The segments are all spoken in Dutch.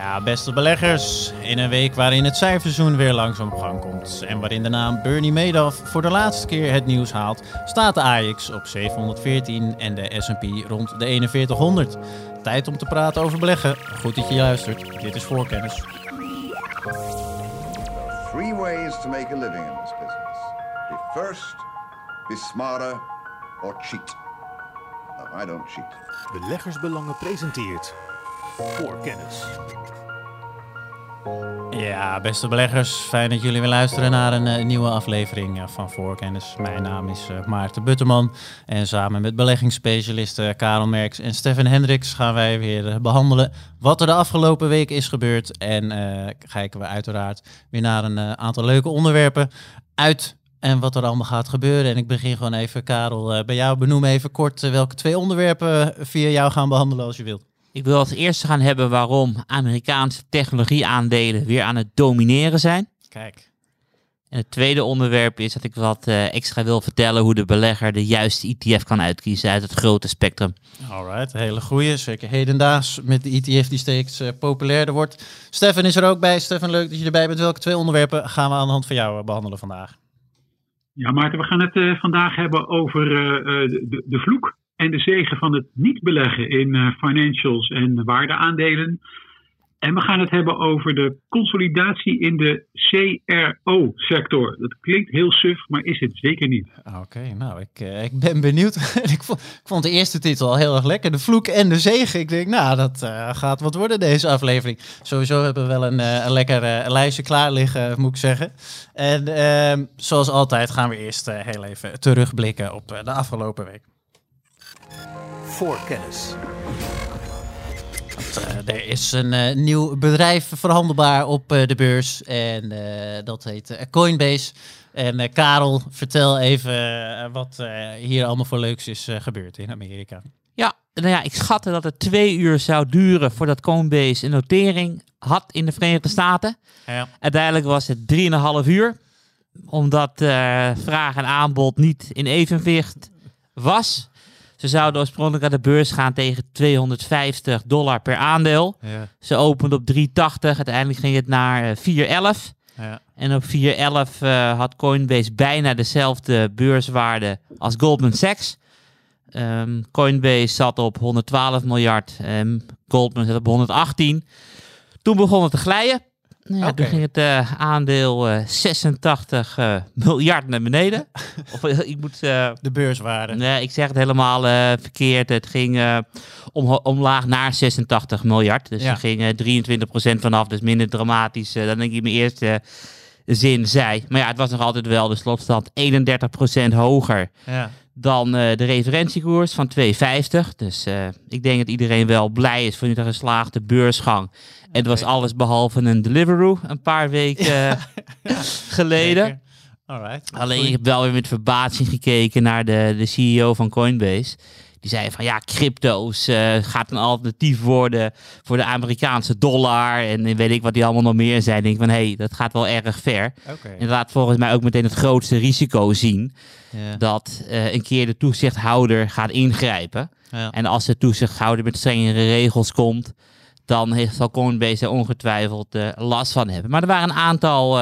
Ja, beste beleggers. In een week waarin het cijferseizoen weer langzaam op gang komt en waarin de naam Bernie Madoff voor de laatste keer het nieuws haalt, staat de AX op 714 en de S&P rond de 4100. Tijd om te praten over beleggen. Goed dat je luistert. Dit is Voorkennis. Three ways to make a living in this business. Be first, be smarter, or cheat. No, I don't cheat. Beleggersbelangen presenteert voor kennis. Ja, beste beleggers, fijn dat jullie weer luisteren naar een eh, nieuwe aflevering eh, van Voorkennis. Mijn naam is eh, Maarten Butterman en samen met beleggingsspecialisten Karel Merks en Stefan Hendricks gaan wij weer eh, behandelen wat er de afgelopen week is gebeurd. En kijken we uiteraard weer naar een aantal leuke onderwerpen uit en wat er allemaal gaat gebeuren. En ik begin gewoon even, Karel, bij jou. Benoem even kort welke twee onderwerpen via jou gaan behandelen als je wilt. Ik wil als eerste gaan hebben waarom Amerikaanse technologieaandelen weer aan het domineren zijn. Kijk. En het tweede onderwerp is dat ik wat eh, extra wil vertellen hoe de belegger de juiste ETF kan uitkiezen uit het grote spectrum. Alright, hele goeie. Zeker hedendaags met de ETF die steeds eh, populairder wordt. Stefan is er ook bij. Stefan, leuk dat je erbij bent. Welke twee onderwerpen gaan we aan de hand van jou eh, behandelen vandaag? Ja, Maarten, we gaan het eh, vandaag hebben over eh, eh, de, de vloek en de zegen van het niet beleggen in eh, financials en waardeaandelen. En we gaan het hebben over de consolidatie in de CRO-sector. Dat klinkt heel suf, maar is het zeker niet. Oké, nou, ik, eh, ik ben benieuwd. ik, vond, ik vond de eerste titel al heel erg lekker. De vloek en de zegen. Ik denk, nou, dat eh, gaat wat worden deze aflevering. Sowieso hebben we wel een, eh, een lekker lijstje klaar liggen, moet ik zeggen. En ehm, zoals altijd gaan we eerst heel even terugblikken op de afgelopen week. Voor kennis. Eh, er is een eh, nieuw bedrijf verhandelbaar op eh, de beurs en eh, dat heet eh, Coinbase. En eh, Karel, vertel even wat eh, hier allemaal voor leuks is gebeurd in Amerika. Ja, nou ja, ik schatte dat het twee uur zou duren voordat Coinbase een notering had in de Verenigde Staten. Ja. Uiteindelijk was het 3,5 uur, omdat eh, vraag en aanbod niet in evenwicht was. Ze zouden oorspronkelijk aan de beurs gaan tegen 250 dollar per aandeel. Ja, Ze opende op 380, uiteindelijk ging het naar eh, 411. ja. En op 411 eh, had Coinbase bijna dezelfde beurswaarde als Goldman Sachs. Ehm, Coinbase zat op 112 miljard, en Goldman zat op 118. Toen begon het te glijden. Nou ja. Toen ging het eh, aandeel eh, 86 eh, miljard naar beneden. of, eh, ik moet eh, De beurswaarde. Nee, ik zeg het helemaal eh, verkeerd. Het ging eh, om, omlaag naar 86 miljard. Dus Ja. er ging eh 23% vanaf. Dus minder dramatisch eh, dan ik in mijn eerste zin zei. Maar ja, het was nog altijd wel de slotstand 31% hoger Ja. Dan eh, de referentiekoers van 2,50. Dus eh, ik denk dat iedereen wel blij is voor de geslaagde beursgang. En het was alles behalve een Deliveroo een paar weken eh, geleden. Alright. Alleen ik heb wel weer met verbazing gekeken naar de, de CEO van Coinbase. Die zei van ja, crypto's eh, gaat een alternatief worden voor de Amerikaanse dollar. En weet ik wat die allemaal nog meer zijn. Ik denk van hé, hey, dat gaat wel erg ver. En laat volgens mij ook meteen het grootste risico zien. Ja. Dat eh, een keer de toezichthouder gaat ingrijpen. Ja. En als de toezichthouder met strengere regels komt, dan heeft, zal Coinbase er ongetwijfeld eh, last van hebben. Maar er waren een aantal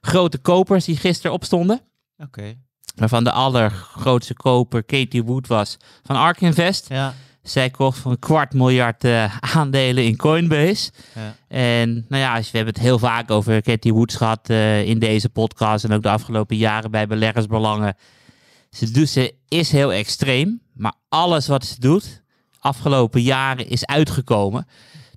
grote kopers die gisteren opstonden. Oké. Waarvan de allergrootste koper Katie Wood was van Ark Invest. Ja. Zij kocht voor een kwart miljard eh, aandelen in Coinbase. Ja. En nou ja, we hebben het heel vaak over Katie Woods gehad eh, in deze podcast. En ook de afgelopen jaren bij beleggersbelangen. Ze, doet, ze is heel extreem. Maar alles wat ze doet, afgelopen jaren, is uitgekomen.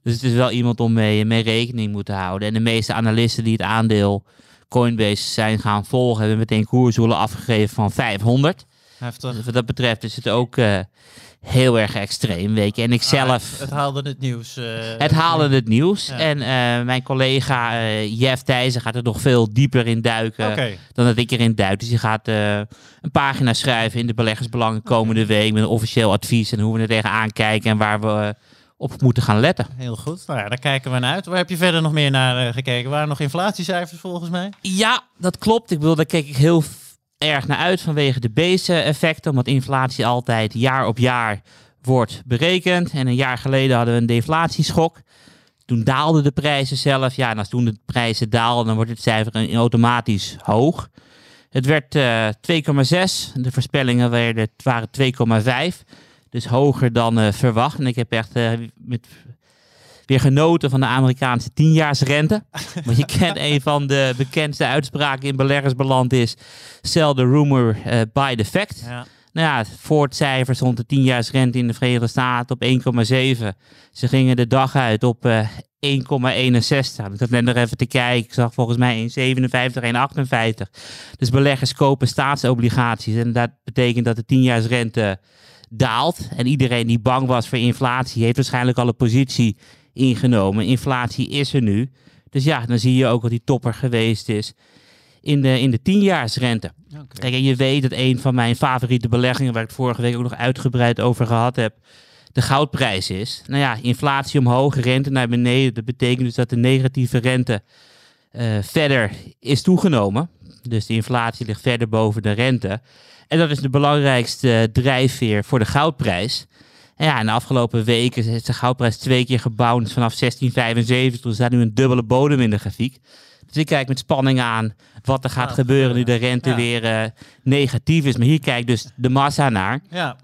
Dus het is wel iemand om mee, mee rekening moeten houden. En de meeste analisten die het aandeel Coinbase zijn gaan volgen, hebben meteen koersdoelen afgegeven van 500. Heftig. Dus wat dat betreft is het ook eh, heel erg extreem, weet je. En ik zelf... Ah, het haalde het nieuws. eh, Het haalde het nieuws. Ja. En eh, mijn collega Jeff Thijssen gaat er nog veel dieper in duiken dan dat ik erin duik. Dus die gaat een pagina schrijven in de beleggersbelangen komende week met een officieel advies en hoe we er tegenaan kijken en waar we op moeten gaan letten. Heel goed. Nou ja, daar kijken we naar uit. Waar heb je verder nog meer naar eh, gekeken? Waren er nog inflatiecijfers volgens mij? Ja, dat klopt. Ik bedoel, daar keek ik heel erg naar uit vanwege de base-effecten. Omdat inflatie altijd jaar op jaar wordt berekend. En een jaar geleden hadden we een deflatieschok. Toen daalden de prijzen zelf. Ja, en als toen de prijzen daalden, dan wordt het cijfer automatisch hoog. Het werd uh, 2,6. De voorspellingen werden, waren 2,5. Dus hoger dan uh, verwacht. En ik heb echt uh, met, weer genoten van de Amerikaanse tienjaarsrente. Want je kent een van de bekendste uitspraken in beleggersbeland is... Sell the rumor, uh, buy the fact. Ja. Nou ja, voor het cijfer stond de tienjaarsrente in de Verenigde Staten op 1,7. Ze gingen de dag uit op uh, 1,61. Ik zat net nog even te kijken. Ik zag volgens mij 1,57, 1,58. Dus beleggers kopen staatsobligaties. En dat betekent dat de tienjaarsrente daalt. En iedereen die bang was voor inflatie, heeft waarschijnlijk al een positie ingenomen. Inflatie is er nu. Dus ja, dan zie je ook wat die topper geweest is in de, in de tienjaarsrente. Okay. Kijk, en je weet dat een van mijn favoriete beleggingen, waar ik het vorige week ook nog uitgebreid over gehad heb, de goudprijs is. Nou ja, inflatie omhoog, rente naar beneden. Dat betekent dus dat de negatieve rente uh, verder is toegenomen. Dus de inflatie ligt verder boven de rente. En dat is de belangrijkste drijfveer voor de goudprijs. En ja, in de afgelopen weken is de goudprijs twee keer gebouwd vanaf 1675. Er staat nu een dubbele bodem in de grafiek. Dus ik kijk met spanning aan wat er gaat Ja, gebeuren nu de rente ja. weer eh, negatief is. Maar hier kijkt dus de massa naar. Ja,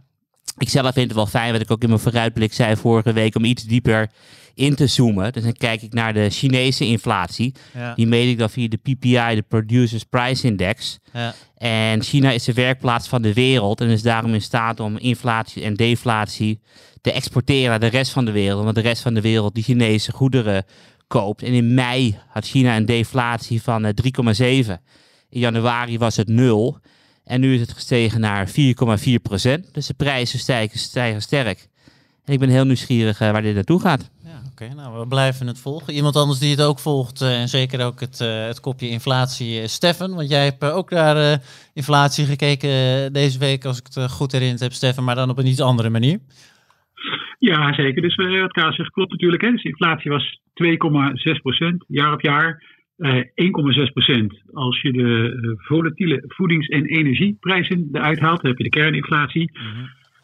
Ik zelf vind het wel fijn, wat ik ook in mijn vooruitblik zei vorige week, om iets dieper in te zoomen. Dus dan kijk ik naar de Chinese inflatie. ja, Die meet ik dan via de PPI, de Producers Price Index. ja. En China is de werkplaats van de wereld en is daarom in staat om inflatie en deflatie te exporteren naar de rest van de wereld. Want de rest van de wereld die Chinese goederen koopt. En in mei had China een deflatie van eh, 3,7. In januari was het 0. En nu is het gestegen naar 4,4 procent. Dus de prijzen stijgen, stijgen sterk. En ik ben heel nieuwsgierig eh, waar dit naartoe gaat. Oké. Nou, we blijven het volgen. Iemand anders die het ook volgt, eh, en zeker ook het, eh, het kopje inflatie, is Stefan. Want jij hebt eh, ook naar eh, inflatie gekeken eh, deze week, als ik het eh, goed herinnerd heb, Stefan, maar dan op een iets andere manier. Ja, zeker. Dus eh, wat Kaas zegt klopt natuurlijk. Hè. Dus inflatie was 2,6 procent jaar op jaar. Eh 1,6 procent als je de eh, volatiele voedings- en energieprijzen eruit haalt. Dan heb je de kerninflatie.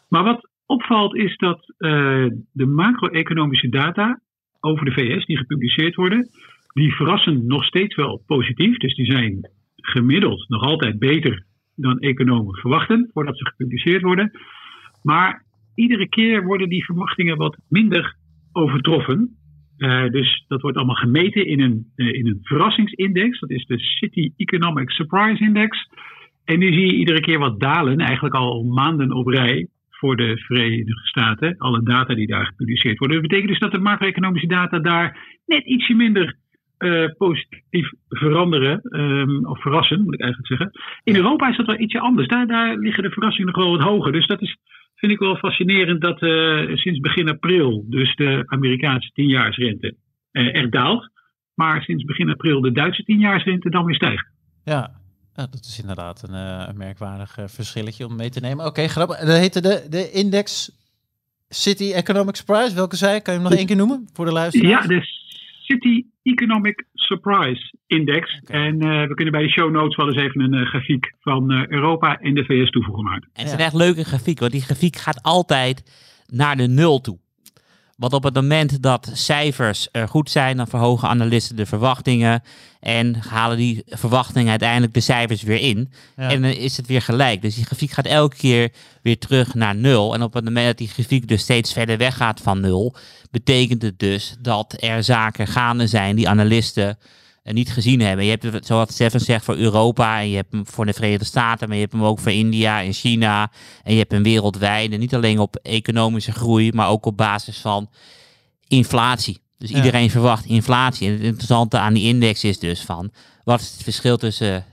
Maar wat opvalt is dat eh, de macro-economische data over de VS die gepubliceerd worden, die verrassen nog steeds wel positief. Dus die zijn gemiddeld nog altijd beter dan economen verwachten voordat ze gepubliceerd worden. Maar iedere keer worden die verwachtingen wat minder overtroffen. Eh, dus dat wordt allemaal gemeten in een, eh, in een verrassingsindex. Dat is de City Economic Surprise Index. En die zie je iedere keer wat dalen, eigenlijk al maanden op rij voor de Verenigde Staten. Alle data die daar gepubliceerd worden. Dat betekent dus dat de macro-economische data daar net ietsje minder eh, positief veranderen, ehm, of verrassen, moet ik eigenlijk zeggen. In Europa is dat wel ietsje anders. Daar, daar liggen de verrassingen nog wel wat hoger. Dus dat is, vind ik wel fascinerend dat eh, sinds begin april, dus de Amerikaanse tienjaarsrente, eh er daalt. Maar sinds begin april de Duitse tienjaarsrente dan weer stijgt. Ja, ja dat is inderdaad een, eh, een merkwaardig eh, verschilletje om mee te nemen. Oké, grappig. Dat heette de, de Index City Economic Surprise. Welke zei? Kan je hem nog één keer noemen voor de luisteraars? Ja, de City Economic Surprise Index. En eh, we kunnen bij de show notes wel eens even een grafiek van eh, Europa en de VS toevoegen. Maarten. En het is Ja. een echt leuke grafiek, want die grafiek gaat altijd naar de nul toe. Want op het moment dat cijfers er goed zijn, dan verhogen analisten de verwachtingen. En halen die verwachtingen uiteindelijk de cijfers weer in. Ja. En dan is het weer gelijk. Dus die grafiek gaat elke keer weer terug naar nul. En op het moment dat die grafiek dus steeds verder weggaat van nul, betekent het dus dat er zaken gaande zijn die analisten niet gezien hebben. Je hebt het, zoals Stefan zegt, voor Europa en je hebt hem voor de Verenigde Staten, maar je hebt hem ook voor India en China en je hebt hem wereldwijd. En niet alleen op economische groei, maar ook op basis van inflatie. Dus Ja. iedereen verwacht inflatie. En het interessante aan die index is dus van, wat is het verschil tussen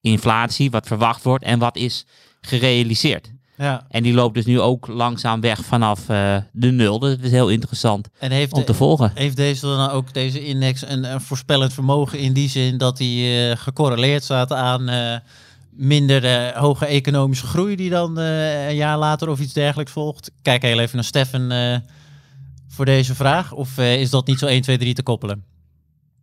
inflatie, wat verwacht wordt, en wat is gerealiseerd. Ja. En die loopt dus nu ook langzaam weg vanaf eh, de nul. Dus het is heel interessant En heeft, om te de- volgen. heeft deze dan ook deze index een, een voorspellend vermogen in die zin dat die eh, gecorreleerd staat aan eh, minder hoge economische groei die dan eh, een jaar later of iets dergelijks volgt? Kijk heel even naar Stefan eh, voor deze vraag. Of eh, is dat niet zo 1, 2, 3 te koppelen?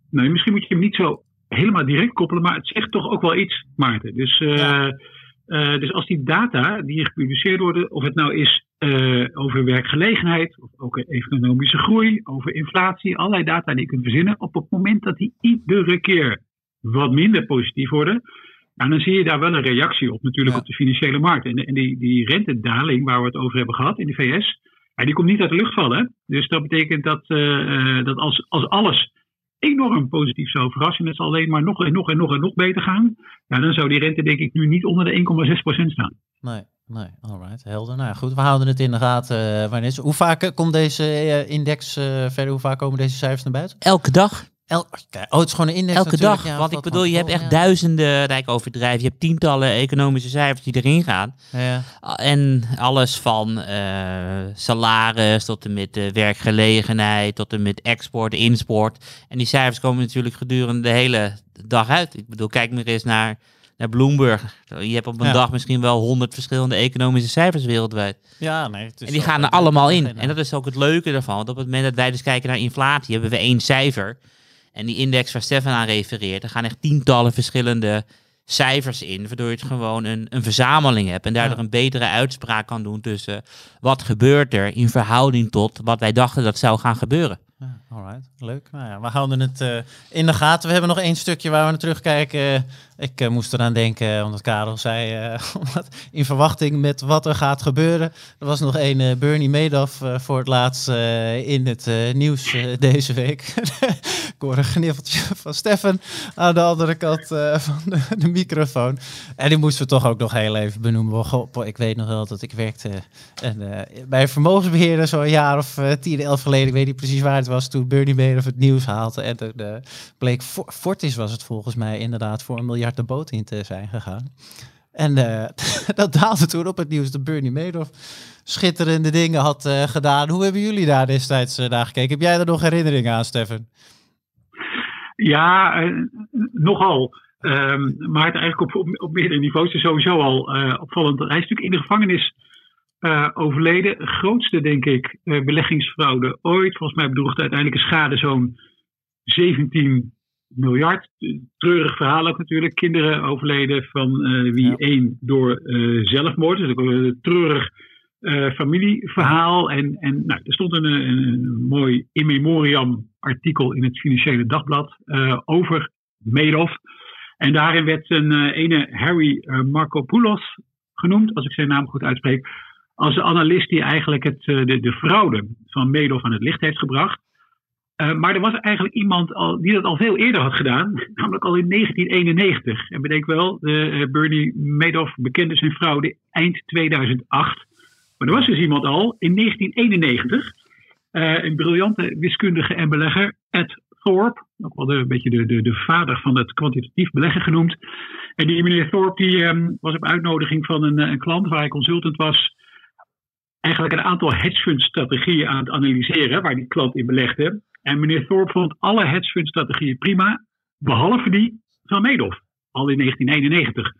Nee, misschien moet je hem niet zo helemaal direct koppelen, maar het zegt toch ook wel iets, Maarten. Dus, eh, Ja. Eh, dus als die data die gepubliceerd worden, of het nou is eh, over werkgelegenheid, of ook economische groei, over inflatie, allerlei data die je kunt verzinnen. Op het moment dat die iedere keer wat minder positief worden, nou, dan zie je daar wel een reactie op, natuurlijk Ja. op de financiële markt. En, en die, die rentedaling waar we het over hebben gehad in de VS, ja, die komt niet uit de lucht vallen. Dus dat betekent dat, eh, dat als, als alles enorm positief zou verrassen, en het zal alleen maar nog en nog en nog en nog beter gaan, ja, dan zou die rente denk ik nu niet onder de 1,6% staan. Nee, nee, alright, helder. Nou ja, goed, we houden het in de gaten. eh, wanneer is- hoe vaak eh, komt deze eh, index eh, verder? Hoe vaak komen deze cijfers naar buiten? Elke dag. El oh, het is gewoon een index Elke dag. Ja, Want ik bedoel, je hebt echt ja. duizenden, rijk overdrijven. Je hebt tientallen economische cijfers die erin gaan. Ja, En alles van eh, salaris tot en met eh, werkgelegenheid, tot en met export, import. En die cijfers komen natuurlijk gedurende de hele dag uit. Ik bedoel, kijk maar eens naar, naar Bloomberg. Je hebt op een dag misschien wel honderd verschillende economische cijfers wereldwijd. ja nee. En die gaan er allemaal in. En dat is ook het leuke daarvan. Want op het moment dat wij dus kijken naar inflatie, hebben we één cijfer. En die index waar Stefan aan refereert, er gaan echt tientallen verschillende cijfers in. Waardoor je het gewoon een, een verzameling hebt. En daardoor een betere uitspraak kan doen tussen wat gebeurt er in verhouding tot wat wij dachten dat zou gaan gebeuren. Ja, alright, leuk. Nou ja, we houden het eh, in de gaten. We hebben nog één stukje waar we naar terugkijken. Ik eh, moest eraan denken, omdat Karel zei, eh, in verwachting met wat er gaat gebeuren. Er was nog één eh, Bernie Madoff eh, voor het laatst eh, in het eh, nieuws eh, deze week. ik hoor een gniffeltje van Stefan aan de andere kant eh, van de, de microfoon. En die moesten we toch ook nog heel even benoemen. Ik weet nog wel dat ik werkte eh, bij een vermogensbeheerder zo'n jaar of eh, tien, elf geleden. Ik weet niet precies waar het was toen Bernie Madoff het nieuws haalde. En toen eh, bleek, Fo- Fortis was het volgens mij inderdaad voor een miljard de boot in te zijn gegaan. En eh, dat daalde toen op het nieuws dat Bernie Madoff schitterende dingen had eh, gedaan. Hoe hebben jullie daar destijds eh, naar gekeken? Heb jij er nog herinneringen aan, Stefan? Ja, nogal. Ehm, maar het eigenlijk op, op, op meerdere niveaus is sowieso al opvallend. Hij is natuurlijk in de gevangenis eh, overleden. Grootste, denk ik, eh, beleggingsfraude ooit. Volgens mij bedroeg de uiteindelijke schade zo'n 17 miljard. Treurig verhaal ook natuurlijk. Kinderen overleden van eh, wie Ja. één door zelfmoord. Dus ook een treurig familieverhaal. En, en nou, er stond een, een, een mooi in memoriam artikel in het Financiële Dagblad over Madoff. En daarin werd een ene Harry eh, Markopoulos genoemd, als ik zijn naam goed uitspreek, als de analist die eigenlijk het, eh, de, de fraude van Madoff aan het licht heeft gebracht. Eh, maar er was eigenlijk iemand al, die dat al veel eerder had gedaan, namelijk al in 1991. En bedenk wel, eh, Bernie Madoff bekende zijn fraude eind 2008. Maar er was dus iemand al in 1991, eh, een briljante wiskundige en belegger, Ed Thorpe, ook wel de, een beetje de, de, de vader van het kwantitatief beleggen genoemd. En die meneer Thorpe die, ehm, was op uitnodiging van een, een klant waar hij consultant was, eigenlijk een aantal hedgefund-strategieën aan het analyseren waar die klant in belegde. En meneer Thorpe vond alle hedgefund-strategieën prima, behalve die van Madoff, al in 1991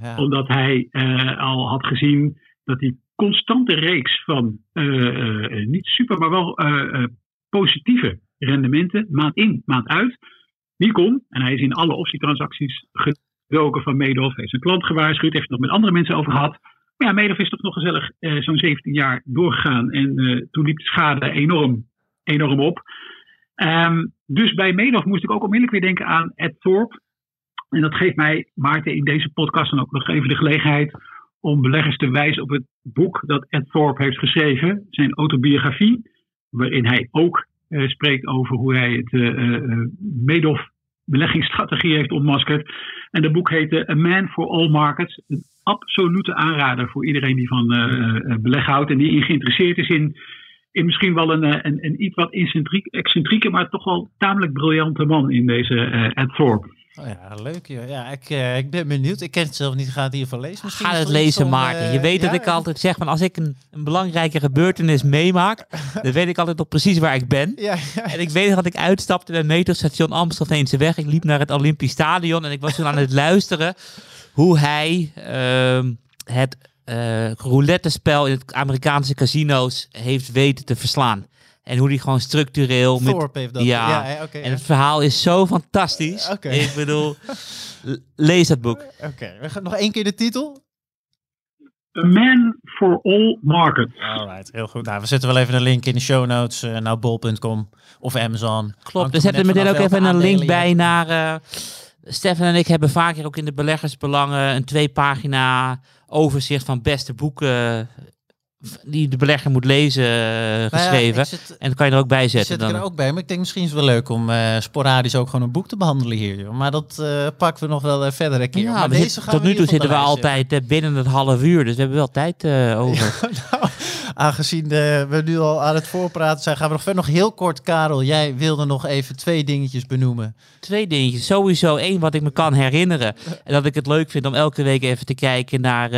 Ja. omdat hij eh, al had gezien dat die constante reeks van eh, eh, niet super, maar wel positieve rendementen, maand in, maand uit, niet kon. En hij is in alle optietransacties gedoken van Madoff, heeft zijn klant gewaarschuwd, heeft het nog met andere mensen over gehad. Ja, Madoff is toch nog gezellig eh, zo'n 17 jaar doorgegaan en eh, toen liep de schade enorm, enorm op. Ehm, dus bij Madoff moest ik ook onmiddellijk weer denken aan Ed Thorpe. En dat geeft mij, Maarten, in deze podcast dan ook nog even de gelegenheid om beleggers te wijzen op het boek dat Ed Thorpe heeft geschreven, zijn autobiografie, waarin hij ook eh, spreekt over hoe hij het eh eh, Madoff beleggingsstrategie heeft ontmaskerd. En dat boek heette A Man for All Markets. Een absolute aanrader voor iedereen die van eh, beleg houdt en die geïnteresseerd is in, in misschien wel een, eh, een, een iets wat excentriek- excentrieke, maar toch wel tamelijk briljante man in deze Ed Thorpe. Oh ja, leuk joh. Ja, ik, eh, ik ben benieuwd. Ik ken het zelf niet. Ga het hiervan lezen? Misschien Ga het lezen, Maarten. eh, Je weet dat ja, ik altijd zeg, van als ik een, een belangrijke gebeurtenis meemaak, dan weet ik altijd nog precies waar ik ben. Ja, ja. En ik weet dat ik uitstapte bij metrostation Amstelveense weg. Ik liep naar het Olympisch Stadion en ik was toen aan het luisteren hoe hij ehm, het eh roulette-spel in het Amerikaanse casino's heeft weten te verslaan. En hoe die gewoon structureel met Thorpe heeft dat. Ja, Ja, oké. En ja. het verhaal is zo fantastisch. Oké. Ik bedoel, lees dat boek. Oké, we gaan nog één keer de titel. A Man for All Market. Alright, heel goed. Nou, we zetten wel even een link in de show notes uh, naar bol.com of Amazon. Klopt, we zetten meteen ook even een link bij naar... Uh, Stefan en ik hebben vaker ook in de beleggersbelangen een twee pagina overzicht van beste boeken die de belegger moet lezen uh, geschreven. en dat kan je er ook bij zetten. Zet dan. ik er ook bij, maar ik denk misschien is het wel leuk om uh, sporadisch ook gewoon een boek te behandelen hier. Maar dat uh, pakken we nog wel verder een keer. Ja, maar deze zit, tot nu toe zitten we altijd binnen het half uur, dus we hebben wel tijd over. Ja, nou, aangezien we nu al aan het voorpraten zijn, gaan we nog verder. Nog heel kort, Karel, jij wilde nog even twee dingetjes benoemen. Twee dingetjes. Sowieso één wat ik me kan herinneren. En dat ik het leuk vind om elke week even te kijken naar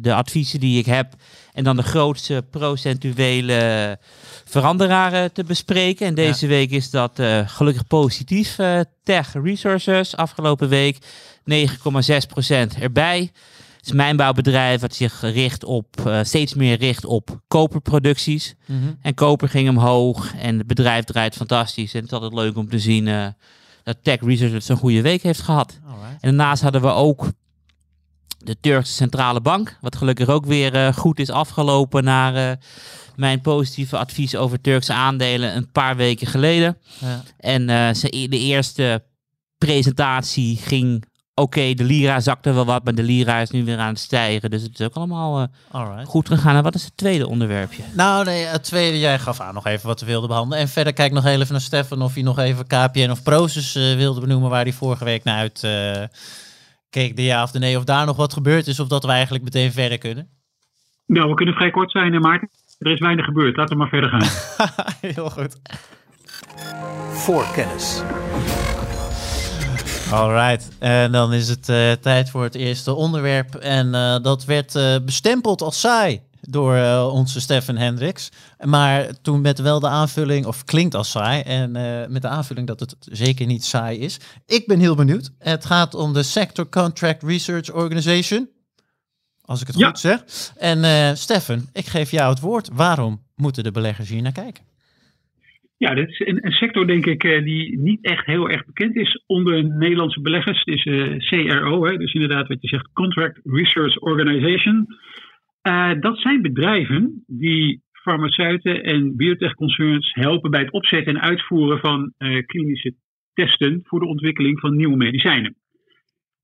de adviezen die ik heb. En dan de grootste procentuele veranderaren te bespreken. En deze ja. week is dat uh, gelukkig positief. Uh, Tech Resources, afgelopen week 9,6% erbij. Het is een mijnbouwbedrijf dat zich richt op, uh, steeds meer richt op koperproducties. Mm -hmm. En koper ging omhoog en het bedrijf draait fantastisch. En het is altijd leuk om te zien dat Tech Resources een goede week heeft gehad. Alright. En daarnaast hadden we ook de Turkse Centrale Bank, wat gelukkig ook weer uh, goed is afgelopen naar uh, mijn positieve advies over Turkse aandelen een paar weken geleden. Ja. En uh, de eerste presentatie ging oké, de lira zakte wel wat, maar de lira is nu weer aan het stijgen. Dus het is ook allemaal goed gegaan. En wat is het tweede onderwerpje? Nou, nee, het tweede, jij gaf aan nog even wat we wilden behandelen. En verder kijk nog even naar Stefan of hij nog even KPN of Proces wilde benoemen, waar hij vorige week naar uit keek de ja of de nee of daar nog wat gebeurd is of dat we eigenlijk meteen verder kunnen? Nou, we kunnen vrij kort zijn, Maarten. Er is weinig gebeurd. Laten we maar verder gaan. Heel goed. Voorkennis. Alright, en dan is het uh, tijd voor het eerste onderwerp. En uh, dat werd uh, bestempeld als saai door uh, onze Stefan Hendricks. Maar toen met wel de aanvulling, of klinkt als saai, en uh, met de aanvulling dat het zeker niet saai is. Ik ben heel benieuwd. Het gaat om de Sector Contract Research Organization. Als ik het ja. goed zeg. En uh, Stefan, ik geef jou het woord. Waarom moeten de beleggers hier naar kijken? Ja, dit is een, een sector, denk ik, die niet echt heel erg bekend is onder Nederlandse beleggers. Het is CRO, hè, dus inderdaad wat je zegt, Contract Research Organization. Uh, dat zijn bedrijven die farmaceuten en biotechconcerns helpen bij het opzetten en uitvoeren van uh, klinische testen voor de ontwikkeling van nieuwe medicijnen.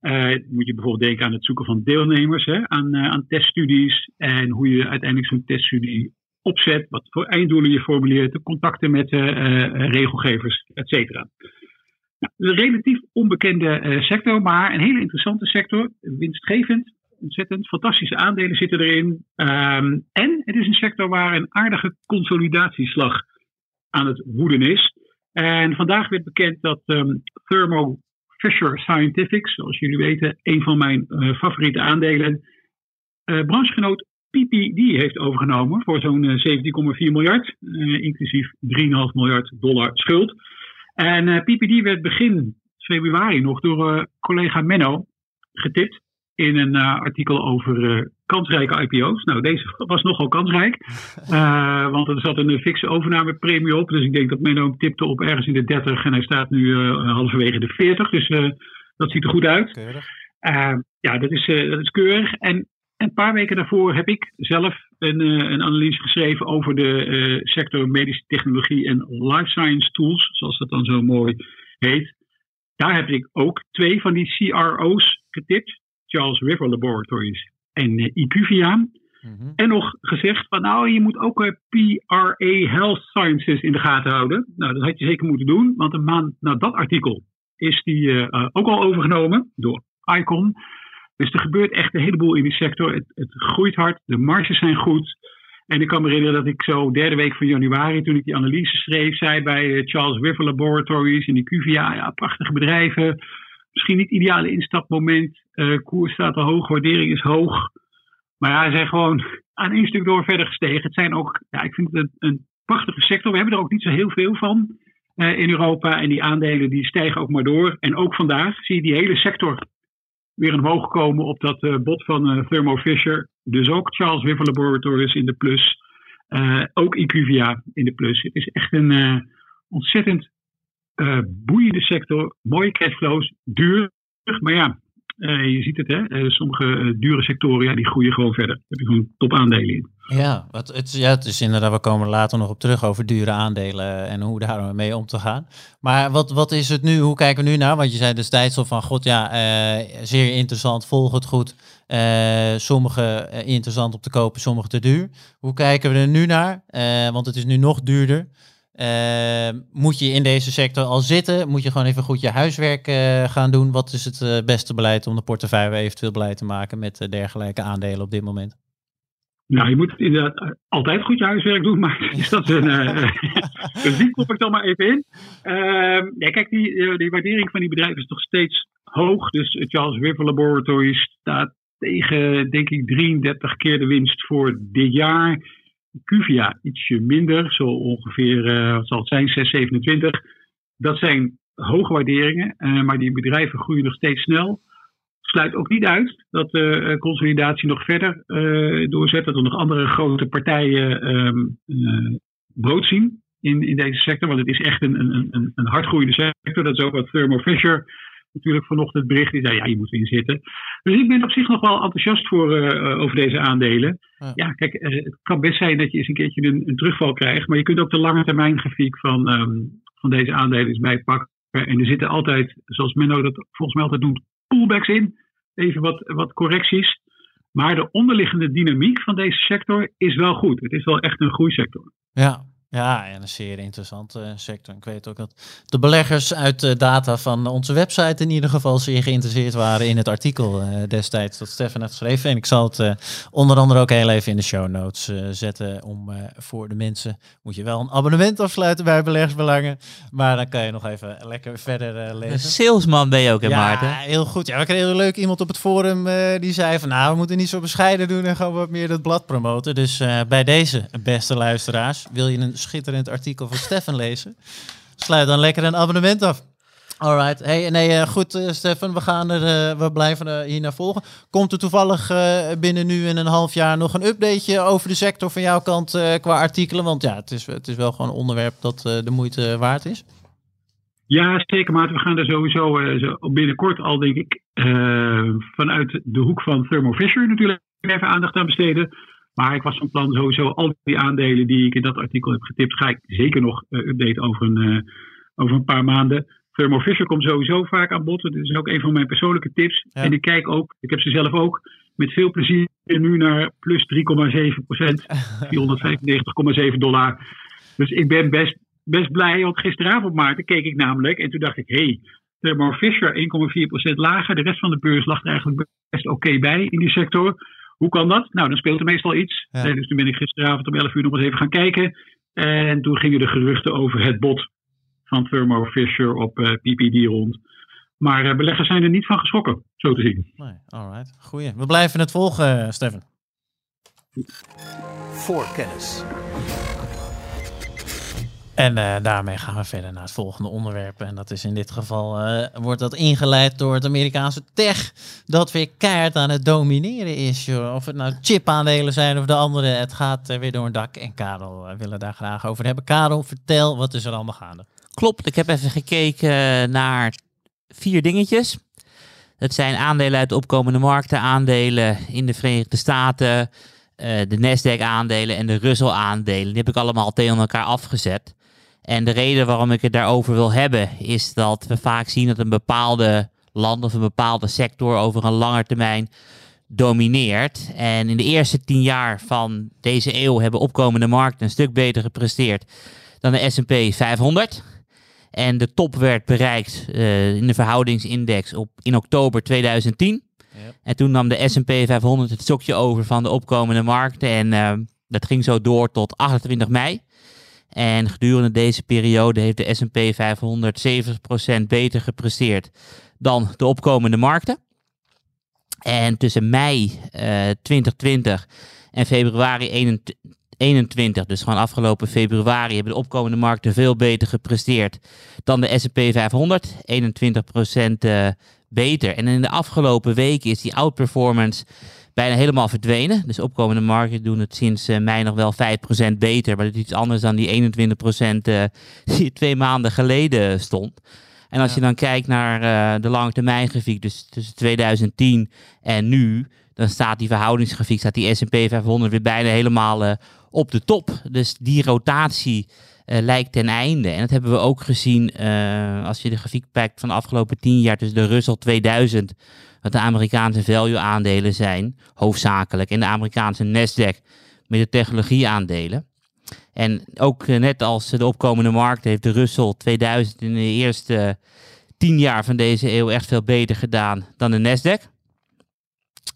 Uh, moet je bijvoorbeeld denken aan het zoeken van deelnemers hè, aan, aan teststudies en hoe je uiteindelijk zo'n teststudie opzet, wat voor einddoelen je formuleert, de contacten met regelgevers, et cetera. Nou, een relatief onbekende sector, maar een hele interessante sector, winstgevend ontzettend fantastische aandelen zitten erin. Um, en het is een sector waar een aardige consolidatieslag aan het woeden is. En vandaag werd bekend dat um, Thermo Fisher Scientific, zoals jullie weten, een van mijn uh, favoriete aandelen, uh, branchegenoot PPD heeft overgenomen voor zo'n uh, 17,4 miljard, uh, inclusief 3,5 miljard dollar schuld. En PPD werd begin februari nog door collega Menno getipt in een uh, artikel over uh, kansrijke IPO's. Nou, deze was nogal kansrijk, uh, want er zat een fikse overnamepremie op. Dus ik denk dat Menno hem tipte op ergens in de 30 en hij staat nu halverwege de 40. Dus dat ziet er goed uit. Ja, dat is, dat is keurig. En een paar weken daarvoor heb ik zelf een, een analyse geschreven over de sector medische technologie en life science tools, zoals dat dan zo mooi heet. Daar heb ik ook twee van die CRO's getipt. Charles River Laboratories en uh, IQVIA. Mm-hmm. En nog gezegd van nou, je moet ook uh, PRA Health Sciences in de gaten houden. Nou, dat had je zeker moeten doen, want een maand na dat artikel is die uh, ook al overgenomen door Icon. Dus er gebeurt echt een heleboel in die sector. Het, het groeit hard, de marges zijn goed. En ik kan me herinneren dat ik zo derde week van januari, toen ik die analyse schreef, zei bij Charles River Laboratories en die ja, prachtige bedrijven misschien niet ideale instapmoment. Uh, koers staat al hoog, waardering is hoog. Maar ja, ze zijn gewoon aan één stuk door verder gestegen. Het zijn ook, ja, ik vind het een, prachtige sector. We hebben er ook niet zo heel veel van uh, in Europa. En die aandelen die stijgen ook maar door. En ook vandaag zie je die hele sector weer omhoog komen op dat uh, bod van Thermo Fisher. Dus ook Charles River Laboratories in de plus. ook IQVIA in de plus. Het is echt een ontzettend uh, boeiende sector, mooie cashflows, duur. Maar ja, Eh, je ziet het, hè? Eh, sommige dure sectoren ja, die groeien gewoon verder. Daar heb je gewoon topaandelen in. Ja, wat, het, ja, het is inderdaad, we komen er later nog op terug over dure aandelen en hoe daar mee om te gaan. Maar wat, wat is het nu, hoe kijken we nu naar? Want je zei destijds al van, god ja, zeer interessant, volg het goed. sommige interessant om te kopen, sommige te duur. Hoe kijken we er nu naar? want het is nu nog duurder. Uh, moet je in deze sector al zitten? Moet je gewoon even goed je huiswerk uh, gaan doen? Wat is het uh, beste beleid om de portefeuille eventueel blij te maken met dergelijke aandelen op dit moment? Nou, je moet inderdaad altijd goed je huiswerk doen, maar is dat een. dus die kop ik dan maar even in. Ehm, ja, kijk, die, die waardering van die bedrijven is nog steeds hoog. Dus Charles River Laboratories staat tegen, denk ik, 33 keer de winst voor dit jaar. Cuvia ietsje minder, zo ongeveer, uh, wat zal het zijn, 627. Dat zijn hoge waarderingen, uh, maar die bedrijven groeien nog steeds snel. Sluit ook niet uit dat de uh, consolidatie nog verder doorzet, dat er nog andere grote partijen um, brood zien in, in deze sector. Want het is echt een, een, een, een hardgroeiende sector. Dat is ook wat Thermo Fisher natuurlijk vanochtend bericht. Die zei, ja, je moet erin zitten. Dus ik ben op zich nog wel enthousiast voor, uh, over deze aandelen. Ja, kijk, uh, het kan best zijn dat je eens een keertje een, een, terugval krijgt. Maar je kunt ook de lange termijn grafiek van, um, van deze aandelen eens bijpakken. En er zitten altijd, zoals Menno dat volgens mij altijd noemt, pullbacks in. Even wat, wat correcties. Maar de onderliggende dynamiek van deze sector is wel goed. Het is wel echt een groeisector. Ja, ja, en een zeer interessante uh, sector. Ik weet ook dat de beleggers uit de data van onze website in ieder geval zeer geïnteresseerd waren in het artikel uh, destijds dat Stefan heeft geschreven. En ik zal het uh, onder andere ook heel even in de show notes zetten om voor de mensen, moet je wel een abonnement afsluiten bij Beleggersbelangen, maar dan kan je nog even lekker verder lezen. Een salesman ben je ook, hè ja, Maarten? Ja, heel goed. Ja, we kregen heel leuk iemand op het forum die zei van nou, we moeten niet zo bescheiden doen en gewoon wat meer het blad promoten. Dus bij deze, beste luisteraars, wil je een schitterend artikel van Stefan lezen. Sluit dan lekker een abonnement af. Alright. Hey, nee, uh, goed, uh, Stefan. We, gaan er, uh, we blijven hier naar volgen. Komt er toevallig binnen nu in een half jaar nog een updateje over de sector van jouw kant qua artikelen? Want ja, het is, het is wel gewoon een onderwerp dat de moeite waard is. Ja, zeker, maar we gaan er sowieso binnenkort al, denk ik, vanuit de hoek van Thermo Fisher natuurlijk even aandacht aan besteden. Maar ik was van plan sowieso al die aandelen die ik in dat artikel heb getipt, ga ik zeker nog uh, updaten over een, uh, over een paar maanden. Thermo Fisher komt sowieso vaak aan bod. Dat is ook een van mijn persoonlijke tips. En ik kijk ook, ik heb ze zelf ook, met veel plezier nu naar plus 3,7 procent. 495,7 dollar. Dus ik ben best, best blij. Want gisteravond, Maarten, keek ik namelijk. En toen dacht ik, hé, hey, Thermo Fisher 1,4% lager. De rest van de beurs lag er eigenlijk best oké bij in die sector. Hoe kan dat? Nou, dan speelt er meestal iets. Ja. dus toen ben ik gisteravond om 11 uur nog eens even gaan kijken. En toen gingen de geruchten over het bod van Thermo Fisher op uh, eh, PPD rond. Maar uh, beleggers zijn er niet van geschrokken, zo te zien. Nee, alright. Goeie. We blijven het volgen, Stefan. Voor kennis. En uh, daarmee gaan we verder naar het volgende onderwerp. En dat is in dit geval, uh, wordt dat ingeleid door het Amerikaanse tech, dat weer keihard aan het domineren is. Of het nou chipaandelen zijn of de andere, het gaat uh, weer door een dak. En Karel wil er daar graag over hebben. Karel, vertel, wat is er allemaal gaande? Klopt, ik heb even gekeken naar vier dingetjes. Het zijn aandelen uit opkomende markten, aandelen in de Verenigde Staten, de Nasdaq-aandelen en de Russell-aandelen. Die heb ik allemaal tegen elkaar afgezet. En de reden waarom ik het daarover wil hebben, is dat we vaak zien dat een bepaalde land of een bepaalde sector over een lange termijn domineert. En in de eerste tien jaar van deze eeuw hebben opkomende markten een stuk beter gepresteerd dan de SP 500. En de top werd bereikt uh, in de verhoudingsindex op, in oktober 2010. Yep. En toen nam de SP 500 het stokje over van de opkomende markten. En uh, dat ging zo door tot 28 mei. En gedurende deze periode heeft de S&P 500 70% beter gepresteerd dan de opkomende markten. En tussen mei uh, eh, 2020 en februari 2021, dus gewoon afgelopen februari, hebben de opkomende markten veel beter gepresteerd dan de S&P 500. 21% uh, beter. En in de afgelopen weken is die outperformance bijna helemaal verdwenen. Dus opkomende markten doen het sinds uh, mei nog wel 5% beter. Maar dat is iets anders dan die 21% uh, die twee maanden geleden stond. En als Ja. je dan kijkt naar eh, de lange termijn grafiek, dus tussen 2010 en nu, dan staat die verhoudingsgrafiek, staat die S&P 500 weer bijna helemaal eh, op de top. Dus die rotatie eh, lijkt ten einde. En dat hebben we ook gezien eh, als je de grafiek pakt van de afgelopen 10 jaar tussen de Russell 2000, wat de Amerikaanse value aandelen zijn, hoofdzakelijk, en de Amerikaanse Nasdaq met de technologieaandelen. En ook eh, net als de opkomende markt heeft de Russell 2000 in de eerste 10 jaar van deze eeuw echt veel beter gedaan dan de Nasdaq.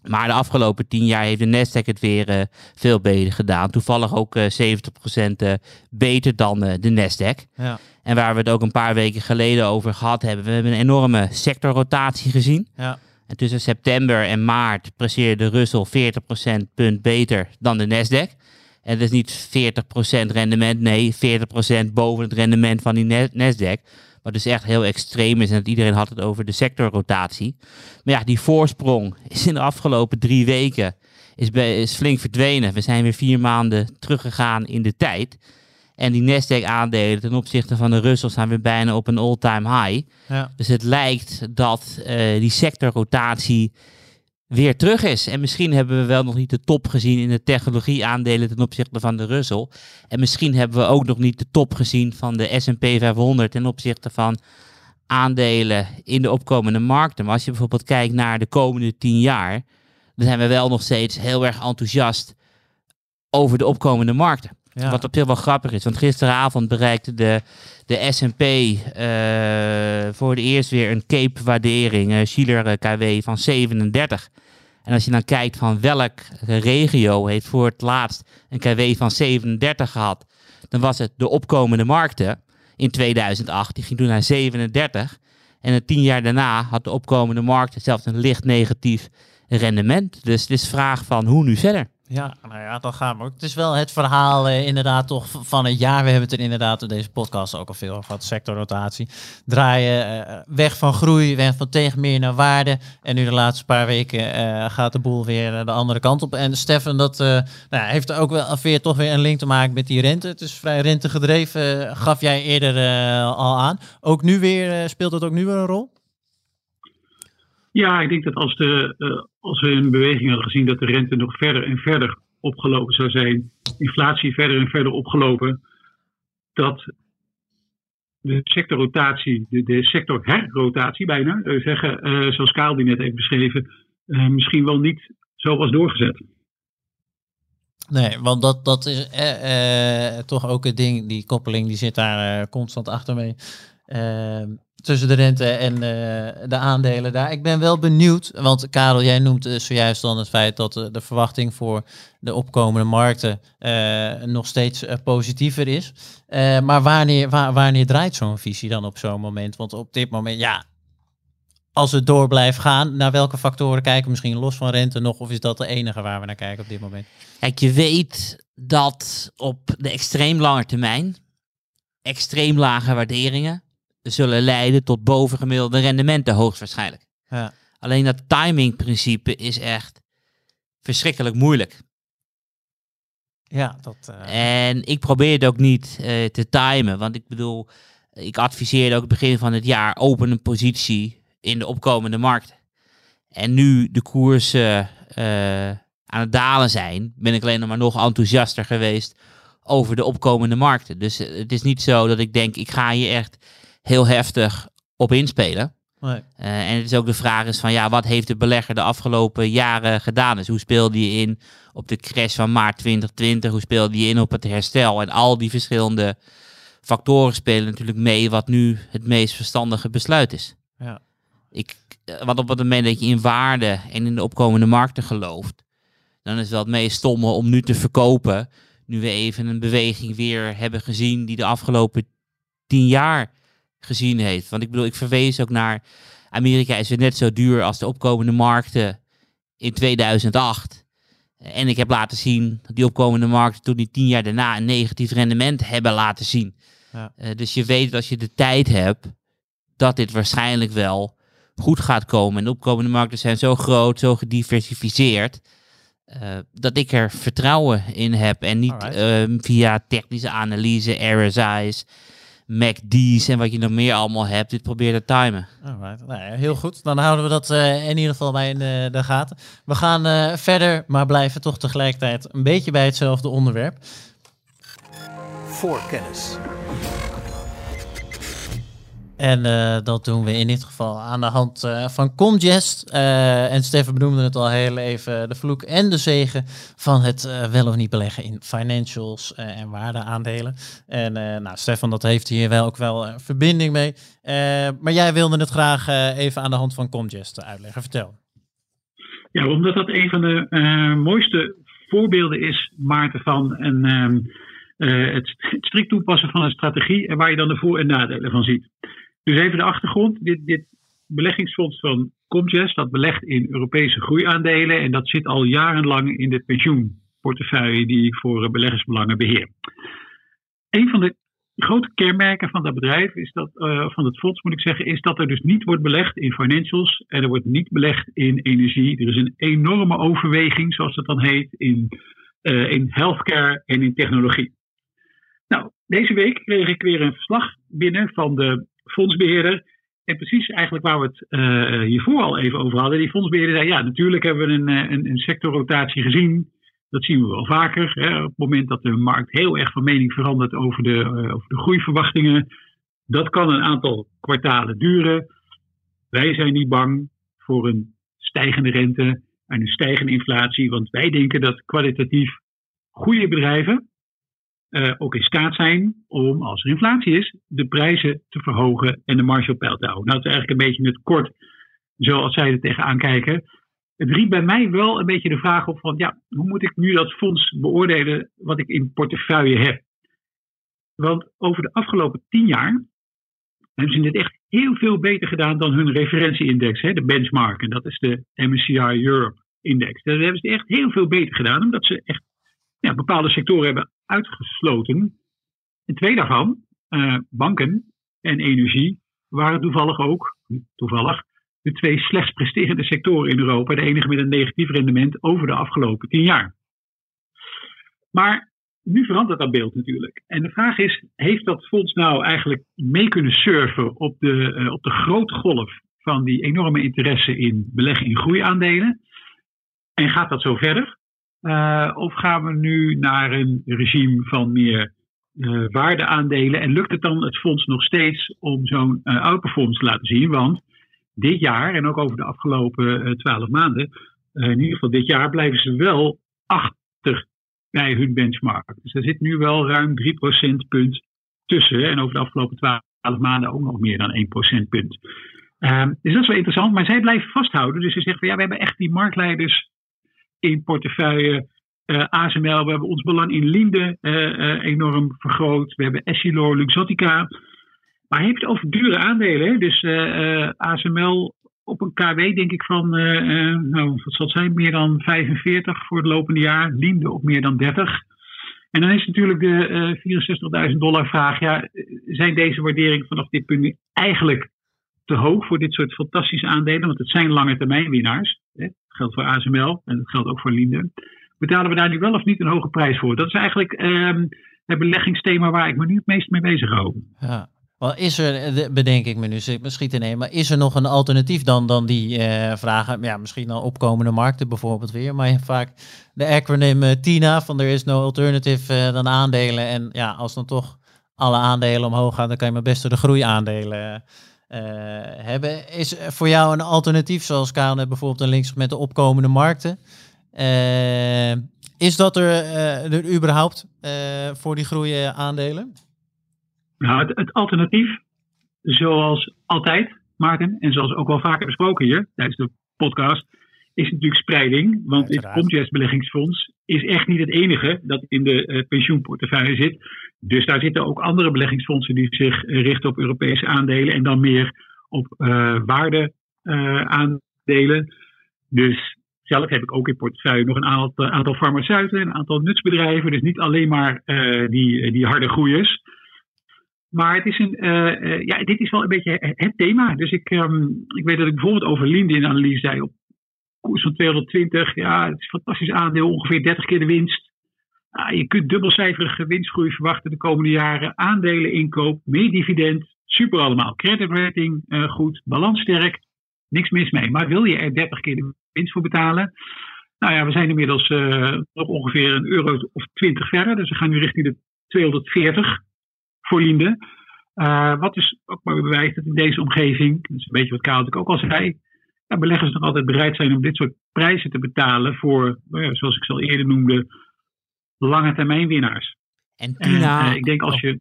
Maar de afgelopen 10 jaar heeft de Nasdaq het weer eh, veel beter gedaan. Toevallig ook eh 70% eh, beter dan de Nasdaq. Ja. En waar we het ook een paar weken geleden over gehad hebben. We hebben een enorme sectorrotatie gezien. Ja. En tussen september en maart presteerde de Russell 40% punt beter dan de Nasdaq. En dat is niet 40% rendement, nee, 40% boven het rendement van die Na- Nasdaq. Wat dus echt heel extreem is en dat iedereen had het over de sectorrotatie. Maar ja, die voorsprong is in de afgelopen drie weken is, is flink verdwenen. We zijn weer vier maanden teruggegaan in de tijd. En die Nasdaq-aandelen ten opzichte van de Russell staan weer bijna op een all-time high. Ja. Dus het lijkt dat eh, die sectorrotatie weer terug is. En misschien hebben we wel nog niet de top gezien in de technologieaandelen ten opzichte van de Russell. En misschien hebben we ook nog niet de top gezien van de S&P 500 ten opzichte van aandelen in de opkomende markten. Maar als je bijvoorbeeld kijkt naar de komende 10 jaar, dan zijn we wel nog steeds heel erg enthousiast over de opkomende markten. Wat op zich wel grappig is, want gisteravond bereikte de, de S&P eh, voor de eerst weer een CAPE-waardering, eh Schiller eh, KW van 37. En als je dan kijkt van welke regio heeft voor het laatst een KW van 37 gehad, dan was het de opkomende markten in 2008. Die ging toen naar 37. En tien jaar daarna had de opkomende markten zelfs een licht negatief rendement. Dus het is vraag van hoe nu verder. Ja, nou ja, dan gaan we ook. Het is wel het verhaal eh, inderdaad toch van het jaar. We hebben het er inderdaad in deze podcast ook al veel over gehad. Sectorrotatie. Draaien eh, weg van groei, weg van tegen meer naar waarde. En nu de laatste paar weken eh, gaat de boel weer eh, de andere kant op. En Stefan, dat eh, nou, heeft ook wel weer toch weer een link te maken met die rente. Het is vrij rentegedreven, eh, gaf jij eerder eh, al aan. Ook nu weer, eh, speelt het ook nu weer een rol? Ja, ik denk dat als, de, eh, als we een beweging hadden gezien dat de rente nog verder en verder opgelopen zou zijn, inflatie verder en verder opgelopen, dat de sectorrotatie, de, de sectorherrotatie bijna, zou zeggen, eh, zoals Kaal die net heeft beschreven, eh, misschien wel niet zo was doorgezet. Nee, want dat, dat is eh, toch ook het ding, die koppeling, die zit daar eh, constant achter mee. Tussen de rente en eh, de aandelen daar. Ik ben wel benieuwd, want Karel, jij noemt eh, zojuist dan het feit dat eh, de verwachting voor de opkomende markten nog steeds positiever is. Maar wanneer, wa- wanneer draait zo'n visie dan op zo'n moment? Want op dit moment, ja, als het door blijft gaan, naar welke factoren kijken? Misschien los van rente nog, of is dat de enige waar we naar kijken op dit moment? Kijk, je weet dat op de extreem lange termijn extreem lage waarderingen zullen leiden tot bovengemiddelde rendementen hoogstwaarschijnlijk. Ja. Alleen dat timingprincipe is echt verschrikkelijk moeilijk. Ja, dat. eh, En ik probeer het ook niet eh, te timen, want ik bedoel, ik adviseerde ook begin van het jaar open een positie in de opkomende markten. En nu de koersen eh, aan het dalen zijn, ben ik alleen nog maar nog enthousiaster geweest over de opkomende markten. Dus het is niet zo dat ik denk, ik ga hier echt heel heftig op inspelen. nee. Eh, en het is ook de vraag is van ja, wat heeft de belegger de afgelopen jaren gedaan? Dus hoe speelde je in op de crash van maart 2020? Hoe speelde je in op het herstel? En al die verschillende factoren spelen natuurlijk mee wat nu het meest verstandige besluit is. Ja. Ik, eh, want op het moment dat je in waarde en in de opkomende markten gelooft, dan is het wel het meest stomme om nu te verkopen. Nu we even een beweging weer hebben gezien die de afgelopen tien jaar gezien heeft. Want ik bedoel, ik verwees ook naar Amerika is weer net zo duur als de opkomende markten in 2008. En ik heb laten zien dat die opkomende markten toen die tien jaar daarna een negatief rendement hebben laten zien. Ja. Eh, dus je weet dat als je de tijd hebt, dat dit waarschijnlijk wel goed gaat komen. En de opkomende markten zijn zo groot, zo gediversificeerd, eh, dat ik er vertrouwen in heb. En niet ehm, via technische analyse, RSI's, MACD's en wat je nog meer allemaal hebt, dit probeer te timen. Alright. Nou ja, heel goed. Dan houden we dat uh, in ieder geval bij in de, de gaten. We gaan uh, verder, maar blijven toch tegelijkertijd een beetje bij hetzelfde onderwerp. Voorkennis. En uh, dat doen we in dit geval aan de hand uh, van Comgest. Uh, en Stefan benoemde het al heel even, de vloek en de zegen van het wel of niet beleggen in financials en waardeaandelen. En nou, Stefan, dat heeft hier wel ook wel verbinding mee. maar jij wilde het graag even aan de hand van Comgest uitleggen. Vertel. Ja, omdat dat een van de mooiste voorbeelden is, Maarten, van een, het, het strikt toepassen van een strategie en waar je dan de voor- en nadelen van ziet. Dus even de achtergrond. Dit, dit beleggingsfonds van Comgest, dat belegt in Europese groeiaandelen. En dat zit al jarenlang in de pensioenportefeuille die ik voor beleggersbelangen beheer. Een van de grote kenmerken van dat bedrijf, is dat, uh, van het fonds moet ik zeggen, is dat er dus niet wordt belegd in financials en er wordt niet belegd in energie. Er is een enorme overweging, zoals dat dan heet, in, uh, in healthcare en in technologie. Nou, deze week kreeg ik weer een verslag binnen van de fondsbeheerder. En precies eigenlijk waar we het uh, hiervoor al even over hadden. Die fondsbeheerder zei, ja, natuurlijk hebben we een, een, een sectorrotatie gezien. Dat zien we wel vaker. Hè. Op het moment dat de markt heel erg van mening verandert over de, uh, over de groeiverwachtingen. Dat kan een aantal kwartalen duren. Wij zijn niet bang voor een stijgende rente en een stijgende inflatie. Want wij denken dat kwalitatief goede bedrijven uh, ook in staat zijn om, als er inflatie is, de prijzen te verhogen en de marge op peil te houden. Nou, dat is eigenlijk een beetje het kort, zoals zij er tegenaan kijken. Het riep bij mij wel een beetje de vraag op van, ja, hoe moet ik nu dat fonds beoordelen wat ik in portefeuille heb? Want over de afgelopen tien jaar hebben ze dit echt heel veel beter gedaan dan hun referentieindex, hè, de benchmark. En dat is de MSCI Europe Index. Daar hebben ze echt heel veel beter gedaan, omdat ze echt ja, bepaalde sectoren hebben uitgesloten. En twee daarvan, uh, banken en energie, waren toevallig ook, toevallig, de twee slechts presterende sectoren in Europa. De enige met een negatief rendement over de afgelopen tien jaar. Maar nu verandert dat beeld natuurlijk. En de vraag is, heeft dat fonds nou eigenlijk mee kunnen surfen op de, uh, op de grote golf van die enorme interesse in beleggen in groeiaandelen? En gaat dat zo verder? Uh, of gaan we nu naar een regime van meer uh, waardeaandelen? En lukt het dan het fonds nog steeds om zo'n uh, outperformance te laten zien? Want dit jaar en ook over de afgelopen twaalf maanden, in ieder geval dit jaar, blijven ze wel achter bij hun benchmark. Dus er zit nu wel ruim 3 procentpunt tussen. En over de afgelopen 12 maanden ook nog meer dan 1 procentpunt. dus dat is wel interessant. Maar zij blijven vasthouden. Dus ze zeggen van ja, we hebben echt die marktleiders in portefeuille. Uh, ASML, we hebben ons belang in Linde uh, uh, enorm vergroot. We hebben Essilor, Luxottica. Maar heeft het over dure aandelen. Hè? Dus ASML op een KW denk ik van, nou, wat zal het zijn, meer dan 45 voor het lopende jaar. Linde op meer dan 30. En dan is natuurlijk de 64.000 dollar vraag. Ja, zijn deze waarderingen vanaf dit punt eigenlijk te hoog voor dit soort fantastische aandelen? Want het zijn lange termijn winnaars. Hè? Dat geldt voor ASML en dat geldt ook voor Linde. Betalen we daar nu wel of niet een hoge prijs voor? Dat is eigenlijk um, het beleggingsthema waar ik me nu het meest mee bezig hou. Ja. Wel is er, bedenk ik me nu, ik schiet in maar is er nog een alternatief dan, dan die uh, vragen? Ja, misschien dan opkomende markten bijvoorbeeld weer, maar vaak de acronym uh, TINA van er is no alternative uh, dan aandelen. En ja, als dan toch alle aandelen omhoog gaan, dan kan je maar best de groeiaandelen hebben. Is voor jou een alternatief, zoals Kaan bijvoorbeeld een links met de opkomende markten? Uh, is dat er, uh, er überhaupt voor die groeien aandelen? Nou, het, het, alternatief, zoals altijd, Maarten, en zoals ook wel vaker besproken hier tijdens de podcast, is natuurlijk spreiding. Want Uiteraard. het Comgest beleggingsfonds is echt niet het enige dat in de uh, pensioenportefeuille zit. Dus daar zitten ook andere beleggingsfondsen die zich richten op Europese aandelen en dan meer op uh, waarde uh, aandelen. Dus zelf heb ik ook in portefeuille nog een aantal, aantal farmaceuten, een aantal nutsbedrijven. Dus niet alleen maar die, die harde groeiers. Maar het is een, uh, ja, dit is wel een beetje het thema. Dus ik, um, ik weet dat ik bijvoorbeeld over Linde in analyse zei op koers van 220. Ja, het is een fantastisch aandeel, ongeveer 30 keer de winst. Je kunt dubbelcijferige winstgroei verwachten de komende jaren. Aandelen inkoop, meer dividend, super allemaal. Credit rating eh, goed, balans sterk, niks mis mee. Maar wil je er 30 keer de winst voor betalen? Nou ja, we zijn inmiddels eh, nog ongeveer een euro of 20 verder. Dus we gaan nu richting de 240 voor Linde. Uh, wat dus ook maar bewijst dat in deze omgeving, dat is een beetje wat natuurlijk ook al zei, ja, beleggers nog altijd bereid zijn om dit soort prijzen te betalen voor, nou ja, zoals ik ze al eerder noemde, lange termijn winnaars. En Tina... En, uh, ik denk als je...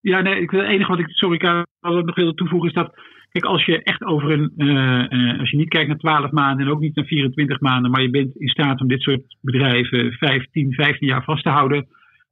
Ja, nee, het enige wat ik, sorry Karel, nog wilde toevoegen is dat, kijk, als je echt over een, uh, als je niet kijkt naar 12 maanden en ook niet naar 24 maanden, maar je bent in staat om dit soort bedrijven 15, 15 jaar vast te houden,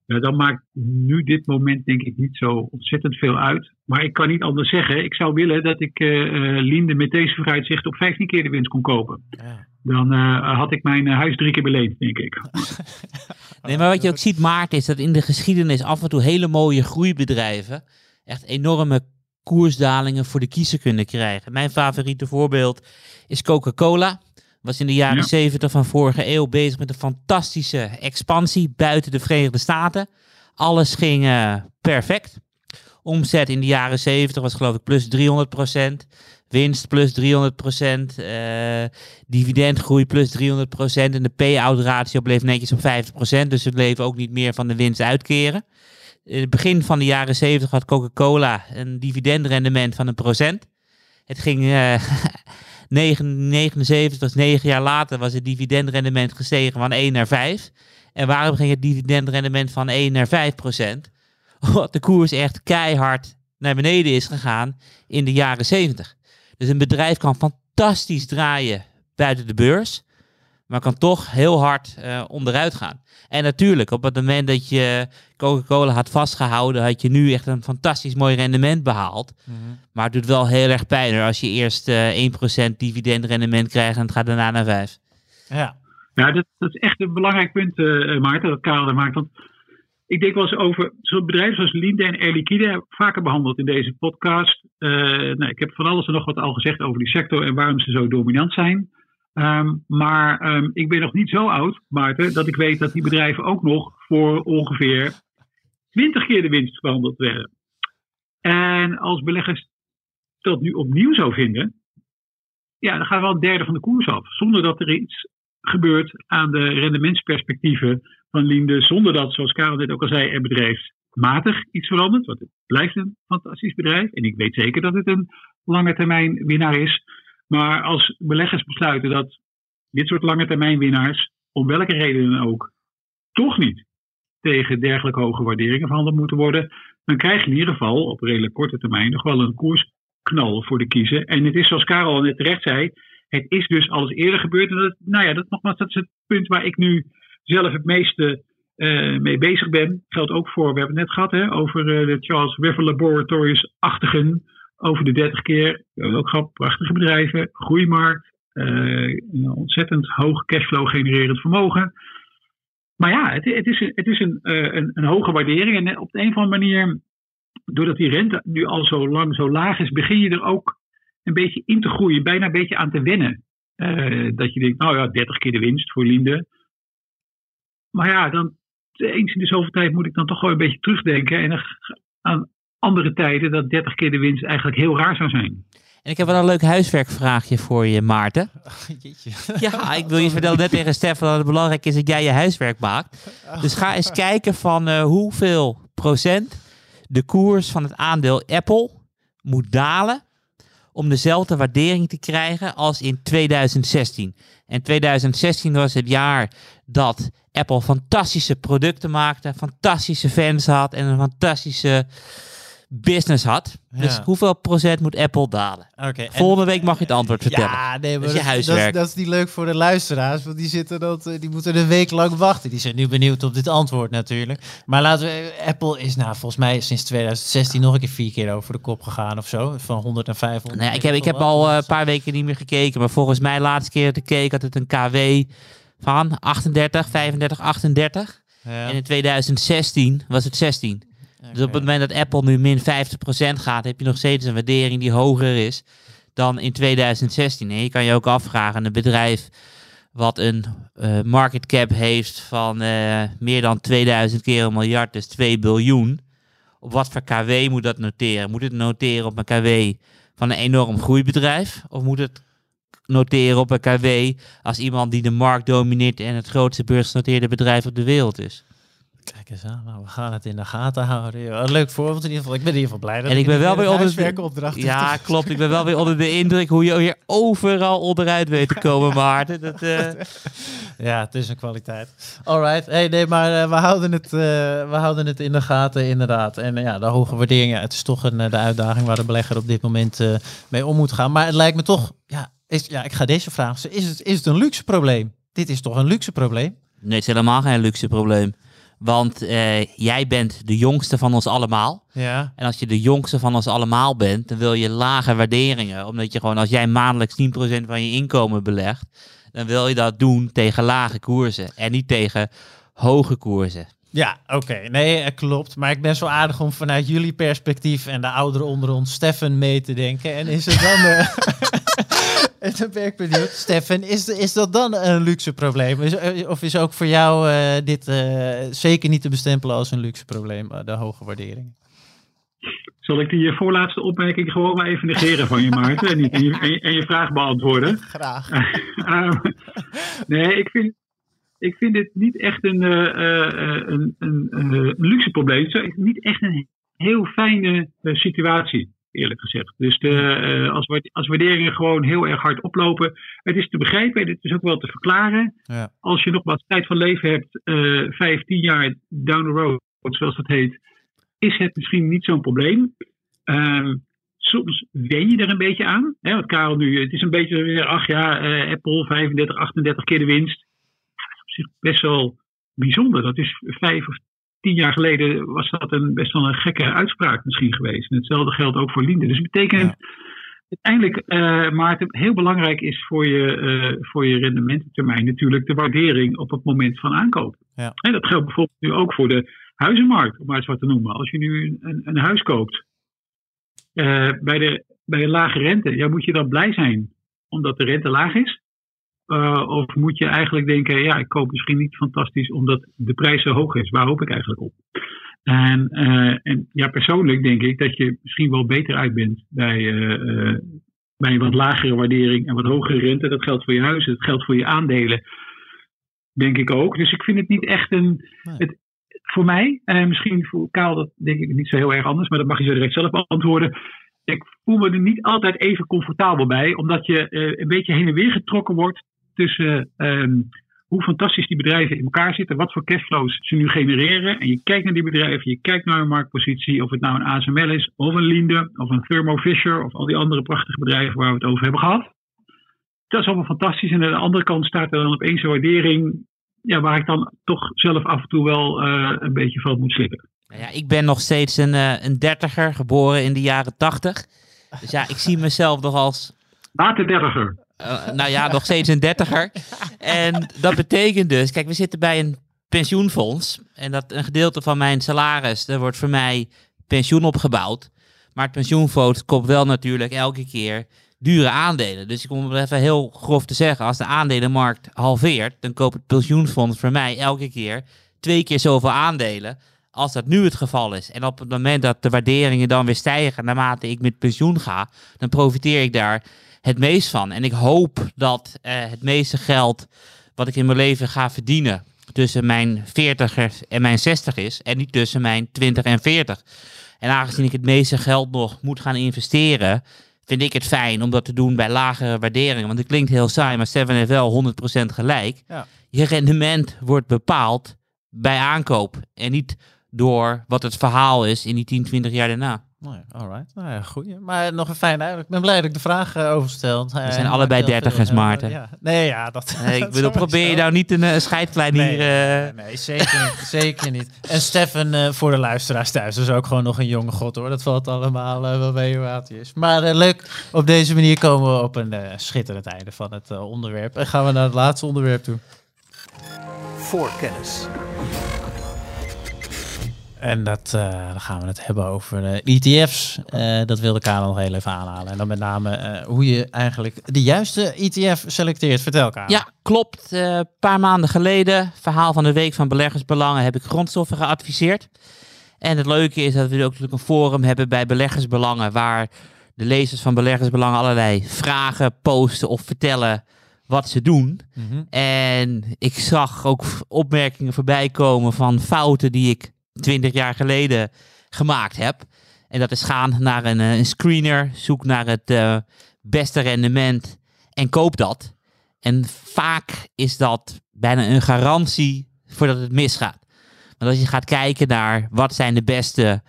ja, dan maakt nu dit moment denk ik niet zo ontzettend veel uit. Maar ik kan niet anders zeggen. Ik zou willen dat ik uh, Linde met deze vooruitzicht op 15 keer de winst kon kopen. Ja. Dan uh, had ik mijn huis drie keer beleend, denk ik. nee, maar wat je ook ziet, Maarten, is dat in de geschiedenis af en toe hele mooie groeibedrijven echt enorme koersdalingen voor de kiezer kunnen krijgen. Mijn favoriete voorbeeld is Coca-Cola was in de jaren ja. 70 van vorige eeuw bezig met een fantastische expansie buiten de Verenigde Staten. Alles ging uh, perfect. Omzet in de jaren 70 was geloof ik plus 300% Winst plus 300% uh, Dividendgroei plus 300% En de payout ratio bleef netjes op 50% Dus ze bleven ook niet meer van de winst uitkeren. In het begin van de jaren 70 had Coca-Cola een dividendrendement van een procent. Het ging uh, 79, dus negen jaar later, was het dividendrendement gestegen van 1 naar 5. En waarom ging het dividendrendement van 1 naar 5 procent? Omdat de koers echt keihard naar beneden is gegaan in de jaren 70. Dus een bedrijf kan fantastisch draaien buiten de beurs, maar kan toch heel hard uh, onderuit gaan. En natuurlijk, op het moment dat je Coca-Cola had vastgehouden, had je nu echt een fantastisch mooi rendement behaald. Mm -hmm. Maar het doet wel heel erg pijn als je eerst uh, 1% dividendrendement krijgt en het gaat daarna naar 5. Ja, ja dat, dat is echt een belangrijk punt, uh, Maarten, dat Karel er maakt. Want ik denk wel eens over zo'n bedrijven zoals Linde en Air Liquide, vaker behandeld in deze podcast. Uh, nou, ik heb van alles en nog wat al gezegd over die sector en waarom ze zo dominant zijn. Um, maar um, ik ben nog niet zo oud, Maarten, dat ik weet dat die bedrijven ook nog voor ongeveer 20 keer de winst verhandeld werden. En als beleggers dat nu opnieuw zou vinden, ja, dan gaat wel een derde van de koers af. Zonder dat er iets gebeurt aan de rendementsperspectieven van Linde. Zonder dat, zoals Karel dit ook al zei, er bedrijfsmatig iets verandert. Want het blijft een fantastisch bedrijf. En ik weet zeker dat het een lange termijn winnaar is. Maar als beleggers besluiten dat dit soort lange termijn winnaars, om welke reden dan ook, toch niet tegen dergelijke hoge waarderingen verhandeld moeten worden, dan krijg je in ieder geval op redelijk korte termijn nog wel een koersknal voor de kiezer. En het is zoals Karel net terecht zei, het is dus alles eerder gebeurd. En dat, nou ja, dat, nogmaals, dat is het punt waar ik nu zelf het meeste uh, mee bezig ben. Geldt ook voor, we hebben het net gehad hè, over uh, de Charles River Laboratories-achtigen over de 30 keer. Ook grappig, prachtige bedrijven, groeimarkt, uh, ontzettend hoog cashflow genererend vermogen. Maar ja, het, het is, het is een, uh, een, een, hoge waardering. En op de een of andere manier, doordat die rente nu al zo lang zo laag is, begin je er ook een beetje in te groeien, bijna een beetje aan te wennen. Uh, dat je denkt, nou ja, 30 keer de winst voor Linde. Maar ja, dan eens in de zoveel tijd moet ik dan toch gewoon een beetje terugdenken. En aan andere tijden dat 30 keer de winst eigenlijk heel raar zou zijn. En ik heb wel een leuk huiswerkvraagje voor je, Maarten. Oh, ja, ik wil je vertellen net tegen Stefan dat het belangrijk is dat jij je huiswerk maakt. Dus ga eens kijken van uh, hoeveel procent de koers van het aandeel Apple moet dalen om dezelfde waardering te krijgen als in 2016. En 2016 was het jaar dat Apple fantastische producten maakte, fantastische fans had en een fantastische business had. Dus ja. hoeveel procent moet Apple dalen? Okay, Volgende week mag je het antwoord vertellen. Ja, nee, maar dat is je huiswerk. Dat, dat, is niet leuk voor de luisteraars, want die, zitten dat, die moeten een week lang wachten. Die zijn nu benieuwd op dit antwoord natuurlijk. Maar laten we, Apple is nou volgens mij sinds 2016 nog een keer vier keer over de kop gegaan of zo. Van 100 naar 500. Nee, ik heb, ik heb al een uh, paar weken niet meer gekeken, maar volgens mij laatste keer te keek had het een KW van 38, 35, 38. Ja. En in 2016 was het 16. Okay. Dus op het moment dat Apple nu min 50% gaat, heb je nog steeds een waardering die hoger is dan in 2016. En je kan je ook afvragen, een bedrijf wat een eh, market cap heeft van eh, meer dan 2000 keer een miljard, dus 2 biljoen. Op wat voor KW moet dat noteren? Moet het noteren op een KW van een enorm groeibedrijf? Of moet het noteren op een KW als iemand die de markt domineert en het grootste beursgenoteerde bedrijf op de wereld is? Kijk eens aan, nou, we gaan het in de gaten houden. joh. Een leuk voorbeeld in ieder geval. Ik ben in ieder geval blij dat En ik ben wel weer onder de-. Ja, klopt. Ik ben wel weer onder de indruk hoe je hier overal onderuit weet te komen, Maarten. Dat, eh, Ja, het is een kwaliteit. Alright. Hey, nee, maar eh, we, houden het, eh, we houden het in de gaten, inderdaad. En ja, de hoge waardering, ja, het is toch een, de uitdaging waar de belegger op dit moment eh, mee om moet gaan. Maar het lijkt me toch, ja, is, ja ik ga deze vraag stellen. Is het, is het een luxe probleem? Dit is toch een luxe probleem? nee, het is helemaal geen luxe probleem. Want eh, jij bent de jongste van ons allemaal. Ja. En als je de jongste van ons allemaal bent, dan wil je lage waarderingen. Omdat je gewoon, als jij maandelijks 10% van je inkomen belegt, dan wil je dat doen tegen lage koersen. En niet tegen hoge koersen. Ja, oké. Nee, eh, klopt. Maar ik ben zo aardig om vanuit jullie perspectief en de ouderen onder ons, Stefan, mee te denken. En is het dan... eh, en dan ben ik benieuwd. Stefan, is, is dat dan een luxe probleem? Is, eh, of is ook voor jou eh, dit eh, zeker niet te bestempelen als een luxe probleem, de hoge waardering? Zal ik die voorlaatste opmerking gewoon maar even negeren van je, Maarten? En, je, en, je, vraag beantwoorden? Graag. Nee, ik vind, ik vind dit niet echt een, een, een, een luxe probleem. Het is niet echt een heel fijne situatie, eerlijk gezegd. Dus de, eh, als, als waarderingen gewoon heel erg hard oplopen. Het is te begrijpen en het is ook wel te verklaren. Ja. Als je nog wat tijd van leven hebt, eh vijf, tien jaar down the road, zoals dat heet, is het misschien niet zo'n probleem. Ehm, soms wen je er een beetje aan. Hè, wat Karel nu, het is een beetje weer, ach ja, eh, Apple 35, 38 keer de winst. Dat is op zich best wel bijzonder. Dat is vijf of tien jaar geleden was dat een, best wel een gekke uitspraak misschien geweest. En hetzelfde geldt ook voor Linde. Dus het betekent Ja. uiteindelijk, eh Maarten, heel belangrijk is voor je, eh, voor je rendemententermijn natuurlijk de waardering op het moment van aankoop. Ja. En dat geldt bijvoorbeeld nu ook voor de huizenmarkt, om maar eens wat te noemen. Als je nu een, een, een huis koopt eh, bij, de, bij een lage rente, ja, moet je dan blij zijn omdat de rente laag is? Eh, of moet je eigenlijk denken, ja, ik koop misschien niet fantastisch omdat de prijs zo hoog is. Waar hoop ik eigenlijk op? En, eh, en ja, persoonlijk denk ik dat je misschien wel beter uit bent bij, eh, bij een wat lagere waardering en wat hogere rente. Dat geldt voor je huizen, dat geldt voor je aandelen, denk ik ook. Dus ik vind het niet echt een. Het, voor mij, en misschien voor Kaal, dat denk ik niet zo heel erg anders, maar dat mag je zo direct zelf beantwoorden. Ik voel me er niet altijd even comfortabel bij, omdat je een beetje heen en weer getrokken wordt tussen ehm, hoe fantastisch die bedrijven in elkaar zitten, wat voor cashflows ze nu genereren. En je kijkt naar die bedrijven, je kijkt naar hun marktpositie, of het nou een ASML is, of een Linde, of een Thermo Fisher, of al die andere prachtige bedrijven waar we het over hebben gehad. Dat is allemaal fantastisch. En aan de andere kant staat er dan opeens een waardering, ja, waar ik dan toch zelf af en toe wel eh, een beetje van moet slikken. Nou Ja, ik ben nog steeds een, eh, een dertiger, geboren in de jaren tachtig. Dus ja, ik zie mezelf nog als Later dertiger. Eh, nou ja, nog steeds een dertiger. En dat betekent dus, kijk, we zitten bij een pensioenfonds. En dat een gedeelte van mijn salaris, daar wordt voor mij pensioen opgebouwd. Maar het pensioenfonds koopt wel natuurlijk elke keer dure aandelen. Dus ik om het even heel grof te zeggen, als de aandelenmarkt halveert, dan koopt het pensioenfonds voor mij elke keer twee keer zoveel aandelen als dat nu het geval is. En op het moment dat de waarderingen dan weer stijgen naarmate ik met pensioen ga, dan profiteer ik daar het meest van. En ik hoop dat eh, het meeste geld wat ik in mijn leven ga verdienen tussen mijn 40 en mijn 60 is en niet tussen mijn 20 en 40. En aangezien ik het meeste geld nog moet gaan investeren, vind ik het fijn om dat te doen bij lagere waarderingen. Want het klinkt heel saai, maar Steven heeft wel 100% gelijk. Ja. Je rendement wordt bepaald bij aankoop en niet door wat het verhaal is in die 10, 20 jaar daarna. Nou alright. Nou ja, goeie. Maar nog een fijn uitdrukking. Ik ben blij dat ik de vraag eh, overstel. We zijn allebei dertigers, Maarten. Ja. Nee, ja, dat... Nee, ik bedoel, probeer je nou niet een eh, scheidklein Nee, hier... nee, eh, nee, nee, zeker niet. zeker niet. En Stefan, eh, voor de luisteraars thuis, is ook gewoon nog een jonge god hoor. Dat valt allemaal eh, wel mee hoe oud hij is. Maar eh, leuk, op deze manier komen we op een eh, schitterend einde van het eh, onderwerp. En gaan we naar het laatste onderwerp toe. Voorkennis. En dat, eh, dan gaan we het hebben over uh, ETF's. Uh, dat wilde Karel nog heel even aanhalen. En dan met name hoe je eigenlijk de juiste ETF selecteert. Vertel Karel. Ja, klopt. Een paar maanden geleden, verhaal van de Week van Beleggersbelangen, heb ik grondstoffen geadviseerd. En het leuke is dat we ook natuurlijk een forum hebben bij Beleggersbelangen, waar de lezers van Beleggersbelangen allerlei vragen posten of vertellen wat ze doen. Mhm. En ik zag ook opmerkingen voorbij komen van fouten die ik 20 jaar geleden gemaakt heb. En dat is gaan naar een, een screener, zoek naar het uh, beste rendement en koop dat. En vaak is dat bijna een garantie voordat het misgaat. Want als je gaat kijken naar wat zijn de beste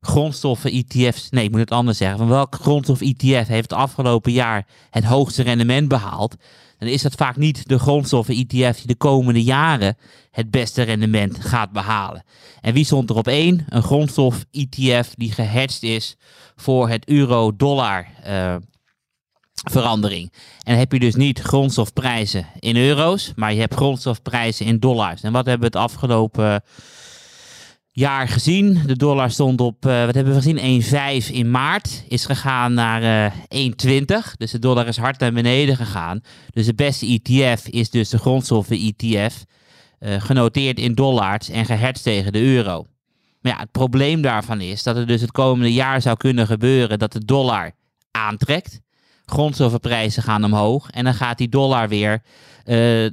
grondstoffen ETF's, nee ik moet het anders zeggen, van welk grondstof ETF heeft het afgelopen jaar het hoogste rendement behaald, dan is dat vaak niet de grondstoffen ETF die de komende jaren het beste rendement gaat behalen. En wie stond er op één? Een grondstof ETF die gehatcht is voor het euro-dollar uh, verandering. En dan heb je dus niet grondstofprijzen in euro's, maar je hebt grondstofprijzen in dollars. En wat hebben we het afgelopen jaar gezien. De dollar stond op, uh, wat hebben we gezien, 1,5 in maart. Is gegaan naar uh, 1,20. Dus de dollar is hard naar beneden gegaan. Dus de beste ETF is dus de grondstoffen ETF. Uh, genoteerd in dollars en gehertz tegen de euro. Maar ja, het probleem daarvan is dat het dus het komende jaar zou kunnen gebeuren dat de dollar aantrekt. Grondstoffenprijzen gaan omhoog. En dan gaat die dollar weer,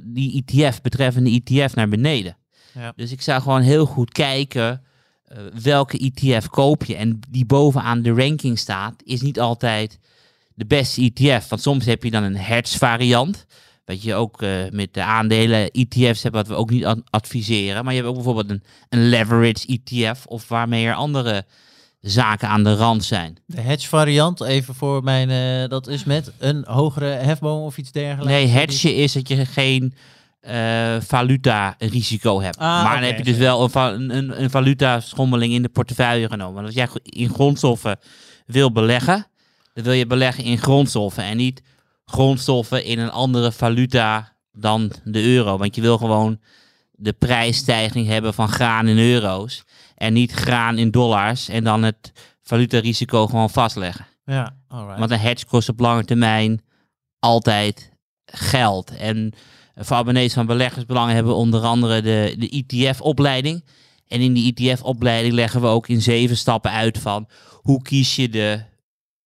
die ETF, betreffende ETF, naar beneden. Ja. Dus ik zou gewoon heel goed kijken uh, welke ETF koop je. En die bovenaan de ranking staat, is niet altijd de beste ETF. Want soms heb je dan een hedge variant. Wat je ook uh, met de aandelen ETF's hebt, wat we ook niet adviseren. Maar je hebt ook bijvoorbeeld een, een leverage ETF. Of waarmee er andere zaken aan de rand zijn. De hedge variant, even voor mijn, uh, dat is met een hogere hefboom of iets dergelijks? Nee, hedge is dat je geen uh, valuta risico hebt. Ah, maar dan heb je dus wel een, een, een valuta schommeling in de portefeuille genomen. Want als jij in grondstoffen wil beleggen, dan wil je beleggen in grondstoffen en niet grondstoffen in een andere valuta dan de euro. Want je wil gewoon de prijsstijging hebben van graan in euro's en niet graan in dollars en dan het valutarisico gewoon vastleggen. Ja, alright. Want een hedge kost op lange termijn altijd geld. En voor abonnees van beleggersbelangen hebben we onder andere de, de ETF-opleiding. En in die ETF-opleiding leggen we ook in zeven stappen uit van hoe kies je de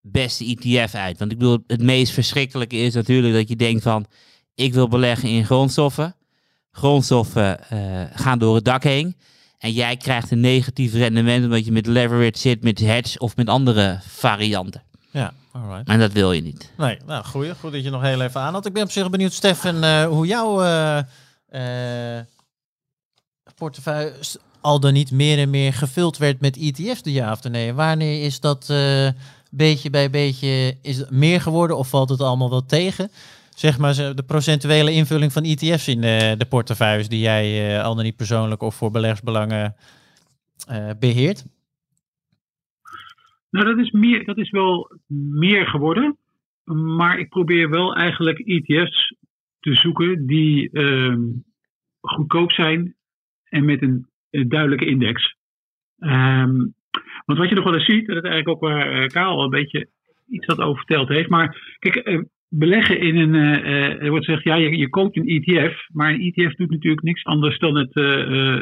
beste ETF uit. Want ik bedoel, het meest verschrikkelijke is natuurlijk dat je denkt van ik wil beleggen in grondstoffen. Grondstoffen uh, gaan door het dak heen. En jij krijgt een negatief rendement omdat je met leverage zit, met hedge of met andere varianten. Alright. En dat wil je niet. Nee, nou goeie. Goed dat je nog heel even aan had. Ik ben op zich benieuwd, Stefan, uh, hoe jouw uh, portefeuille al dan niet meer en meer gevuld werd met ETF's de jaar of de nee. Wanneer is dat beetje bij beetje is meer geworden of valt het allemaal wel tegen? Zeg maar de procentuele invulling van ETF's in de, de portefeuilles die jij uh, al dan niet persoonlijk of voor beleggersbelangen uh, beheert? Nou, dat is, meer, dat is wel meer geworden. Maar ik probeer wel eigenlijk ETF's te zoeken die uh, goedkoop zijn en met een, duidelijke index. Um, want wat je nog wel eens ziet, dat is eigenlijk ook waar uh, Kaal een beetje iets wat over verteld heeft. Maar kijk, uh, beleggen in een. Uh, er wordt gezegd, ja, je, je koopt een ETF. Maar een ETF doet natuurlijk niks anders dan het,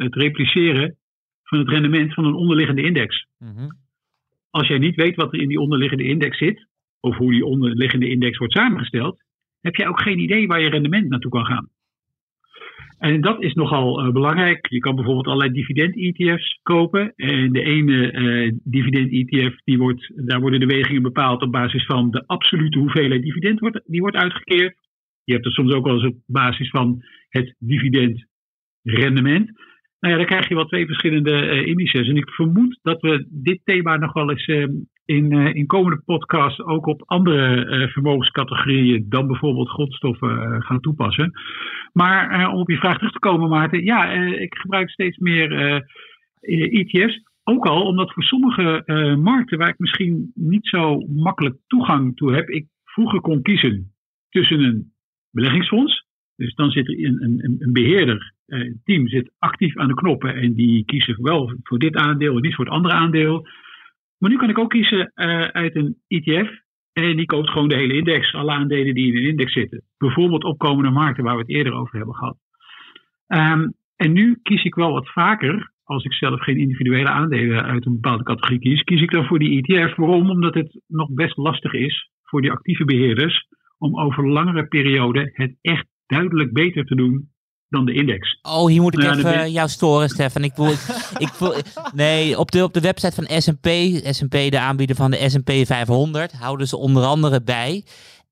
het repliceren van het rendement van een onderliggende index. Mm-hmm. Als jij niet weet wat er in die onderliggende index zit, of hoe die onderliggende index wordt samengesteld, heb jij ook geen idee waar je rendement naartoe kan gaan. En dat is nogal uh, belangrijk. Je kan bijvoorbeeld allerlei dividend-ETF's kopen. En de ene uh, dividend-ETF, die wordt, daar worden de wegingen bepaald op basis van de absolute hoeveelheid dividend die wordt uitgekeerd. Je hebt het soms ook wel eens op basis van het dividendrendement. Nou ja, dan krijg je wel twee verschillende uh, indices. En ik vermoed dat we dit thema nog wel eens uh, in, uh, in komende podcasts ook op andere vermogenscategorieën dan bijvoorbeeld grondstoffen gaan toepassen. Maar om op je vraag terug te komen, Maarten, ja, ik gebruik steeds meer ETF's. Ook al omdat voor sommige markten waar ik misschien niet zo makkelijk toegang toe heb, ik vroeger kon kiezen tussen een beleggingsfonds Dus dan zit er een, een, een beheerder, eh, een team zit actief aan de knoppen en die kiezen wel voor dit aandeel en niet voor het andere aandeel. Maar nu kan ik ook kiezen eh, uit een ETF en die koopt gewoon de hele index, alle aandelen die in een index zitten. Bijvoorbeeld opkomende markten waar we het eerder over hebben gehad. Ehm, en nu kies ik wel wat vaker, als ik zelf geen individuele aandelen uit een bepaalde categorie kies, kies ik dan voor die ETF. Waarom? Omdat het nog best lastig is voor die actieve beheerders om over langere perioden het echt duidelijk beter te doen dan de index. Oh, hier moet ik dan even ben- jou storen, Stefan. Ik wil, ik nee, op de, op de website van S&P, S&P de aanbieder van de S&P 500, houden ze onder andere bij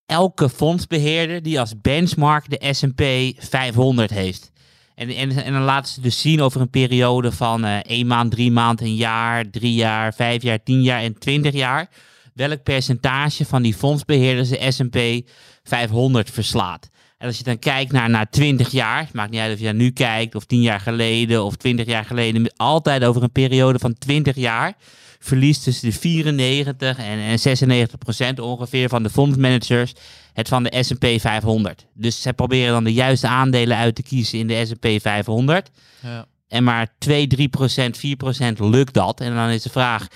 elke fondsbeheerder die als benchmark de S&P 500 heeft. En, en, en dan laten ze dus zien over een periode van eh één maand, drie maanden, een jaar, drie jaar, vijf jaar, tien jaar en twintig jaar. Welk percentage van die fondsbeheerders de S&P 500 verslaat. En als je dan kijkt naar, naar 20 jaar, het maakt niet uit of je nu kijkt, of 10 jaar geleden, of 20 jaar geleden, altijd over een periode van 20 jaar, verliest tussen de 94 en, en 96 procent ongeveer van de fondsmanagers het van de S&P 500. Dus zij proberen dan de juiste aandelen uit te kiezen in de S&P 500. Ja. En maar 2, 3 procent, 4 procent lukt dat. En dan is de vraag,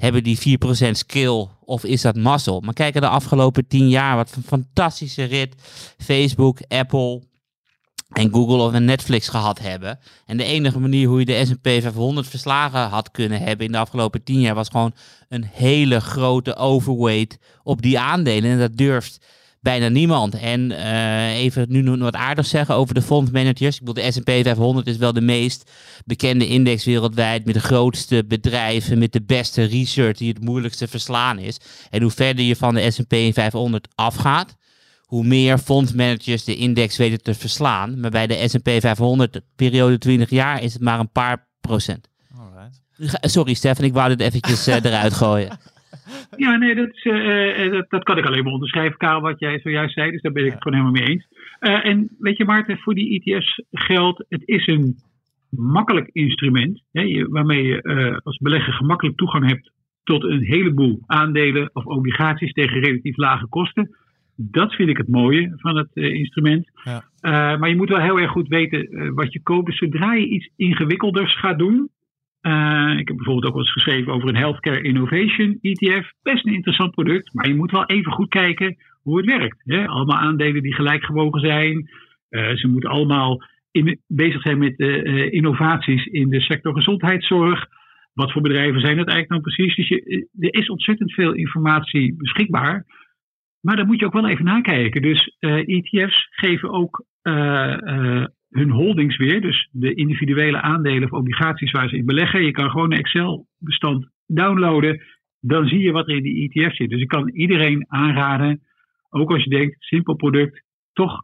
hebben die 4 procent skill of is dat mazzel? Maar kijk naar de afgelopen 10 jaar, wat een fantastische rit Facebook, Apple en Google of Netflix gehad hebben. En de enige manier hoe je de S&P 500 verslagen had kunnen hebben in de afgelopen 10 jaar was gewoon een hele grote overweight op die aandelen. En dat durft bijna niemand. En eh, even nu nog wat aardig zeggen over de fondsmanagers. Ik bedoel, de S&P 500 is wel de meest bekende index wereldwijd met de grootste bedrijven, met de beste research die het moeilijkste verslaan is. En hoe verder je van de S&P 500 afgaat, hoe meer fondsmanagers de index weten te verslaan. Maar bij de S&P 500 periode 20 jaar is het maar een paar procent. Alright. Sorry Stefan, ik wou dit eventjes eh, eruit gooien. Ja, nee, dat, is, eh, eh, dat, dat kan ik alleen maar onderschrijven, Karel, wat jij zojuist zei. Dus daar ben ik het gewoon helemaal mee eens. Eh, en weet je, Maarten, voor die ETF's geldt, het is een makkelijk instrument. Hè, waarmee je eh, als belegger gemakkelijk toegang hebt tot een heleboel aandelen of obligaties tegen relatief lage kosten. Dat vind ik het mooie van het eh, instrument. Ja. Eh, maar je moet wel heel erg goed weten eh, wat je koopt. Dus zodra je iets ingewikkelders gaat doen, eh, ik heb bijvoorbeeld ook wel eens geschreven over een Healthcare Innovation ETF. Best een interessant product, maar je moet wel even goed kijken hoe het werkt. Hè? Allemaal aandelen die gelijk gewogen zijn. Eh, ze moeten allemaal in, bezig zijn met eh, innovaties in de sector gezondheidszorg. Wat voor bedrijven zijn dat eigenlijk dan precies? Dus er is ontzettend veel informatie beschikbaar. Maar daar moet je ook wel even nakijken. Dus ETF's geven ook hun holdings weer. Dus de individuele aandelen of obligaties waar ze in beleggen. Je kan gewoon een Excel-bestand downloaden. Dan zie je wat er in die ETF zit. Dus ik kan iedereen aanraden, ook als je denkt, simpel product, toch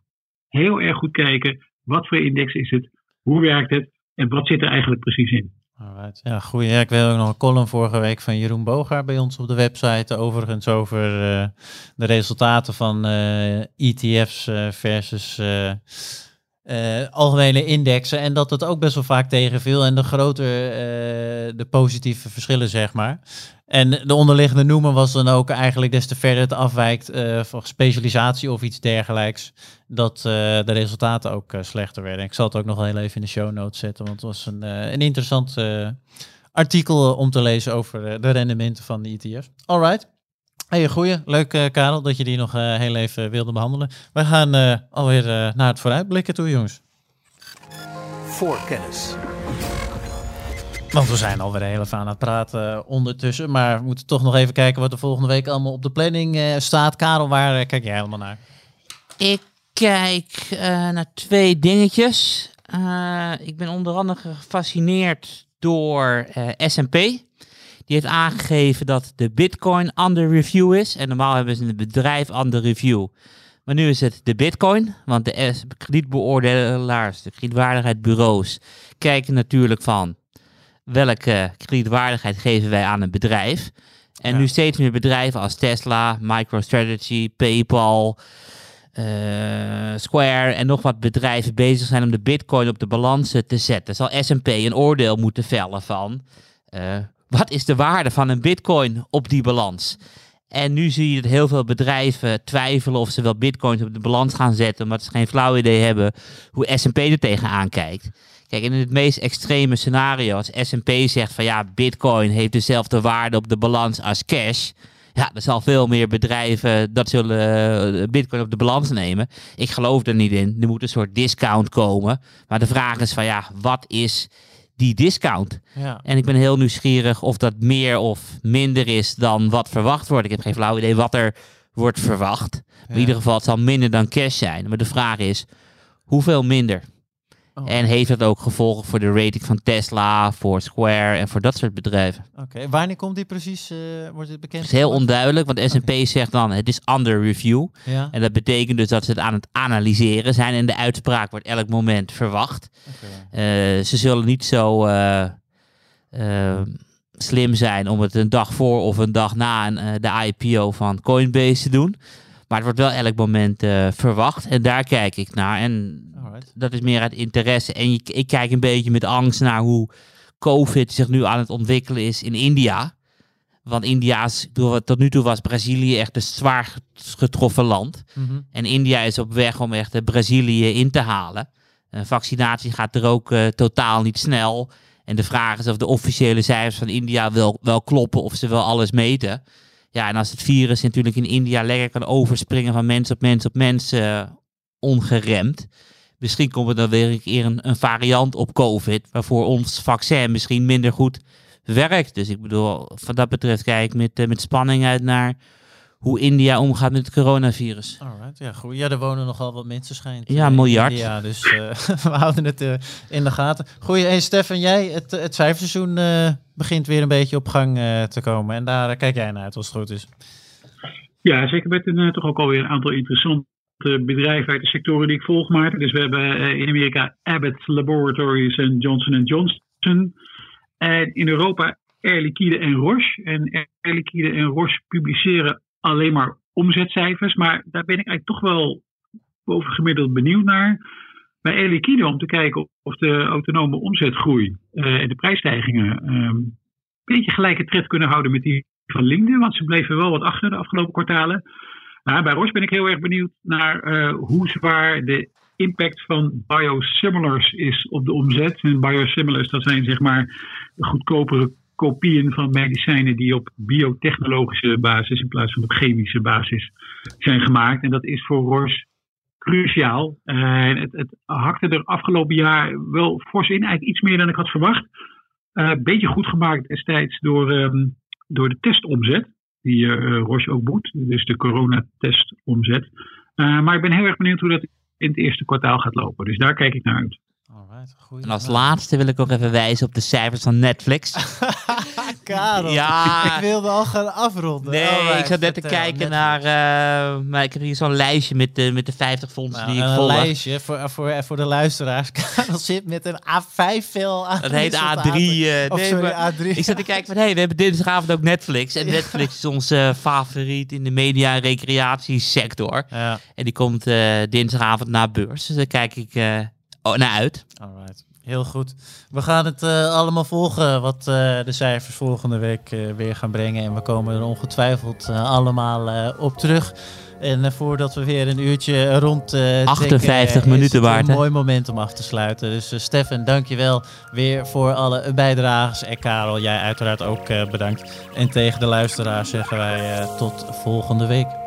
heel erg goed kijken. Wat voor index is het? Hoe werkt het? En wat zit er eigenlijk precies in? Alright. Ja, goeie. Ja, ik weet ook nog een column vorige week van Jeroen Bogaert bij ons op de website. Overigens over eh, de resultaten van eh, ETF's eh, versus eh, algemene indexen. En dat het ook best wel vaak tegenviel. En de groter eh, de positieve verschillen, zeg maar. En de onderliggende noemer was dan ook eigenlijk des te verder het afwijkt eh, van specialisatie of iets dergelijks. Dat de resultaten ook slechter werden. Ik zal het ook nog heel even in de show notes zetten. Want het was een, een interessant artikel om te lezen over de rendementen van de ETF's. Alright. Hey, goeie. Leuk eh, Karel dat je die nog eh, heel even wilde behandelen. We gaan eh, alweer eh, naar het vooruitblikken toe jongens. Voorkennis. Want we zijn alweer heel even aan het praten ondertussen. Maar we moeten toch nog even kijken wat er volgende week allemaal op de planning eh, staat. Karel, waar kijk jij helemaal naar? Ik kijk eh, naar twee dingetjes. Eh, ik ben onder andere gefascineerd door eh, S&P. Die heeft aangegeven dat de bitcoin under review is. En normaal hebben ze een bedrijf under review. Maar nu is het de bitcoin. Want de kredietbeoordelaars, de kredietwaardigheidsbureaus, kijken natuurlijk van welke kredietwaardigheid geven wij aan een bedrijf. En Ja. nu steeds meer bedrijven als Tesla, MicroStrategy, PayPal, eh, Square en nog wat bedrijven bezig zijn om de bitcoin op de balansen te zetten. Zal S&P een oordeel moeten vellen van eh, wat is de waarde van een bitcoin op die balans? En nu zie je dat heel veel bedrijven twijfelen of ze wel bitcoins op de balans gaan zetten, omdat ze geen flauw idee hebben hoe S&P er tegenaan kijkt. Kijk, in het meest extreme scenario, als S&P zegt van ja, bitcoin heeft dezelfde waarde op de balans als cash, ja, er zal veel meer bedrijven dat zullen uh, bitcoin op de balans nemen. Ik geloof er niet in. Er moet een soort discount komen. Maar de vraag is van ja, wat is die discount? Ja. En ik ben heel nieuwsgierig of dat meer of minder is dan wat verwacht wordt. Ik heb geen flauw idee wat er wordt verwacht. In ieder geval, het zal minder dan cash zijn. Maar de vraag is, hoeveel minder? Oh. En heeft dat ook gevolgen voor de rating van Tesla, voor Square en voor dat soort bedrijven? Oké, wanneer komt die precies? eh, wordt het bekend? Het is heel onduidelijk, want S&P zegt dan het is under review. Ja. En dat betekent dus dat ze het aan het analyseren zijn en de uitspraak wordt elk moment verwacht. Eh, ze zullen niet zo eh, slim zijn om het een dag voor of een dag na een, de IPO van Coinbase te doen. Maar het wordt wel elk moment verwacht en daar kijk ik naar. En Dat is meer uit interesse. En je- ik kijk een beetje met angst naar hoe COVID zich nu aan het ontwikkelen is in India. Want India is, tot nu toe was Brazilië echt een zwaar getroffen land. Mhm. En India is op weg om echt eh, Brazilië in te halen. Een vaccinatie gaat er ook eh, totaal niet snel. En de vraag is of de officiële cijfers van India wel, wel kloppen, of ze wel alles meten. Ja, en als het virus natuurlijk in India lekker kan overspringen van mens op mens op mens, eh, ongeremd. Misschien komt er dan weer een keer een, een variant op COVID, waarvoor ons vaccin misschien minder goed werkt. Dus ik bedoel, wat dat betreft kijk ik met, eh, met spanning uit naar hoe India omgaat met het coronavirus. Alright, ja goed. Ja, er wonen nogal wat mensen schijnt. Ja, eh, in miljard. India, dus eh, we houden het eh, in de gaten. Goeie, hey Stefan, jij, het, het cijferseizoen eh, begint weer een beetje op gang eh, te komen. En daar kijk jij naar uit als het goed is. Ja, zeker met een, toch ook alweer een aantal interessante bedrijven uit de sectoren die ik volg, Maarten. Dus we hebben eh, in Amerika Abbott Laboratories en Johnson Johnson. En in Europa Air Liquide en Roche. En Air Liquide en Roche publiceren alleen maar omzetcijfers. Maar daar ben ik eigenlijk toch wel bovengemiddeld benieuwd naar. Bij Air Liquide om te kijken of de autonome omzetgroei eh, en de prijsstijgingen ehm, een beetje gelijke tred kunnen houden met die van Linden. Want ze bleven wel wat achter de afgelopen kwartalen. Maar bij Roche ben ik heel erg benieuwd naar eh, hoe zwaar de impact van biosimilars is op de omzet. En biosimilars, dat zijn zeg maar goedkopere kopieën van medicijnen die op biotechnologische basis in plaats van op chemische basis zijn gemaakt. En dat is voor Roche cruciaal. Eh, en het, het hakte er afgelopen jaar wel fors in, eigenlijk iets meer dan ik had verwacht. Een beetje goed gemaakt destijds door, ehm, door de testomzet, die eh, Roche ook boet, dus de coronatestomzet. Eh, maar ik ben heel erg benieuwd hoe dat in het eerste kwartaal gaat lopen. Dus daar kijk ik naar uit. Alright. En als laatste wil ik ook even wijzen op de cijfers van Netflix. Karel, Ja. ik wilde al gaan afronden. Nee, Alright, ik zat net te vertel, kijken naar... eh, maar ik heb hier zo'n lijstje met de, met de 50 fondsen Nou, die ik een volg. lijstje voor, voor, voor de luisteraars. Karel zit met een A5 veel aan. Dat heet A3. eh, Of nee, sorry, maar A3. Ik zat te kijken van, hé, hey, we hebben dinsdagavond ook Netflix. En Netflix is onze favoriet in de media- en recreatiesector. Ja, En die komt eh, dinsdagavond naar beurs. Dus daar kijk ik eh, oh, naar uit. alright. Heel goed. We gaan het eh, allemaal volgen wat eh, de cijfers volgende week eh, weer gaan brengen. En we komen er ongetwijfeld allemaal op terug. En voordat we weer een uurtje rond eh 58 trekken, minuten waard, een mooi moment om af te sluiten. Dus Stefan, dankjewel weer voor alle bijdrages. En Karel, jij uiteraard ook bedankt. En tegen de luisteraars zeggen wij tot volgende week.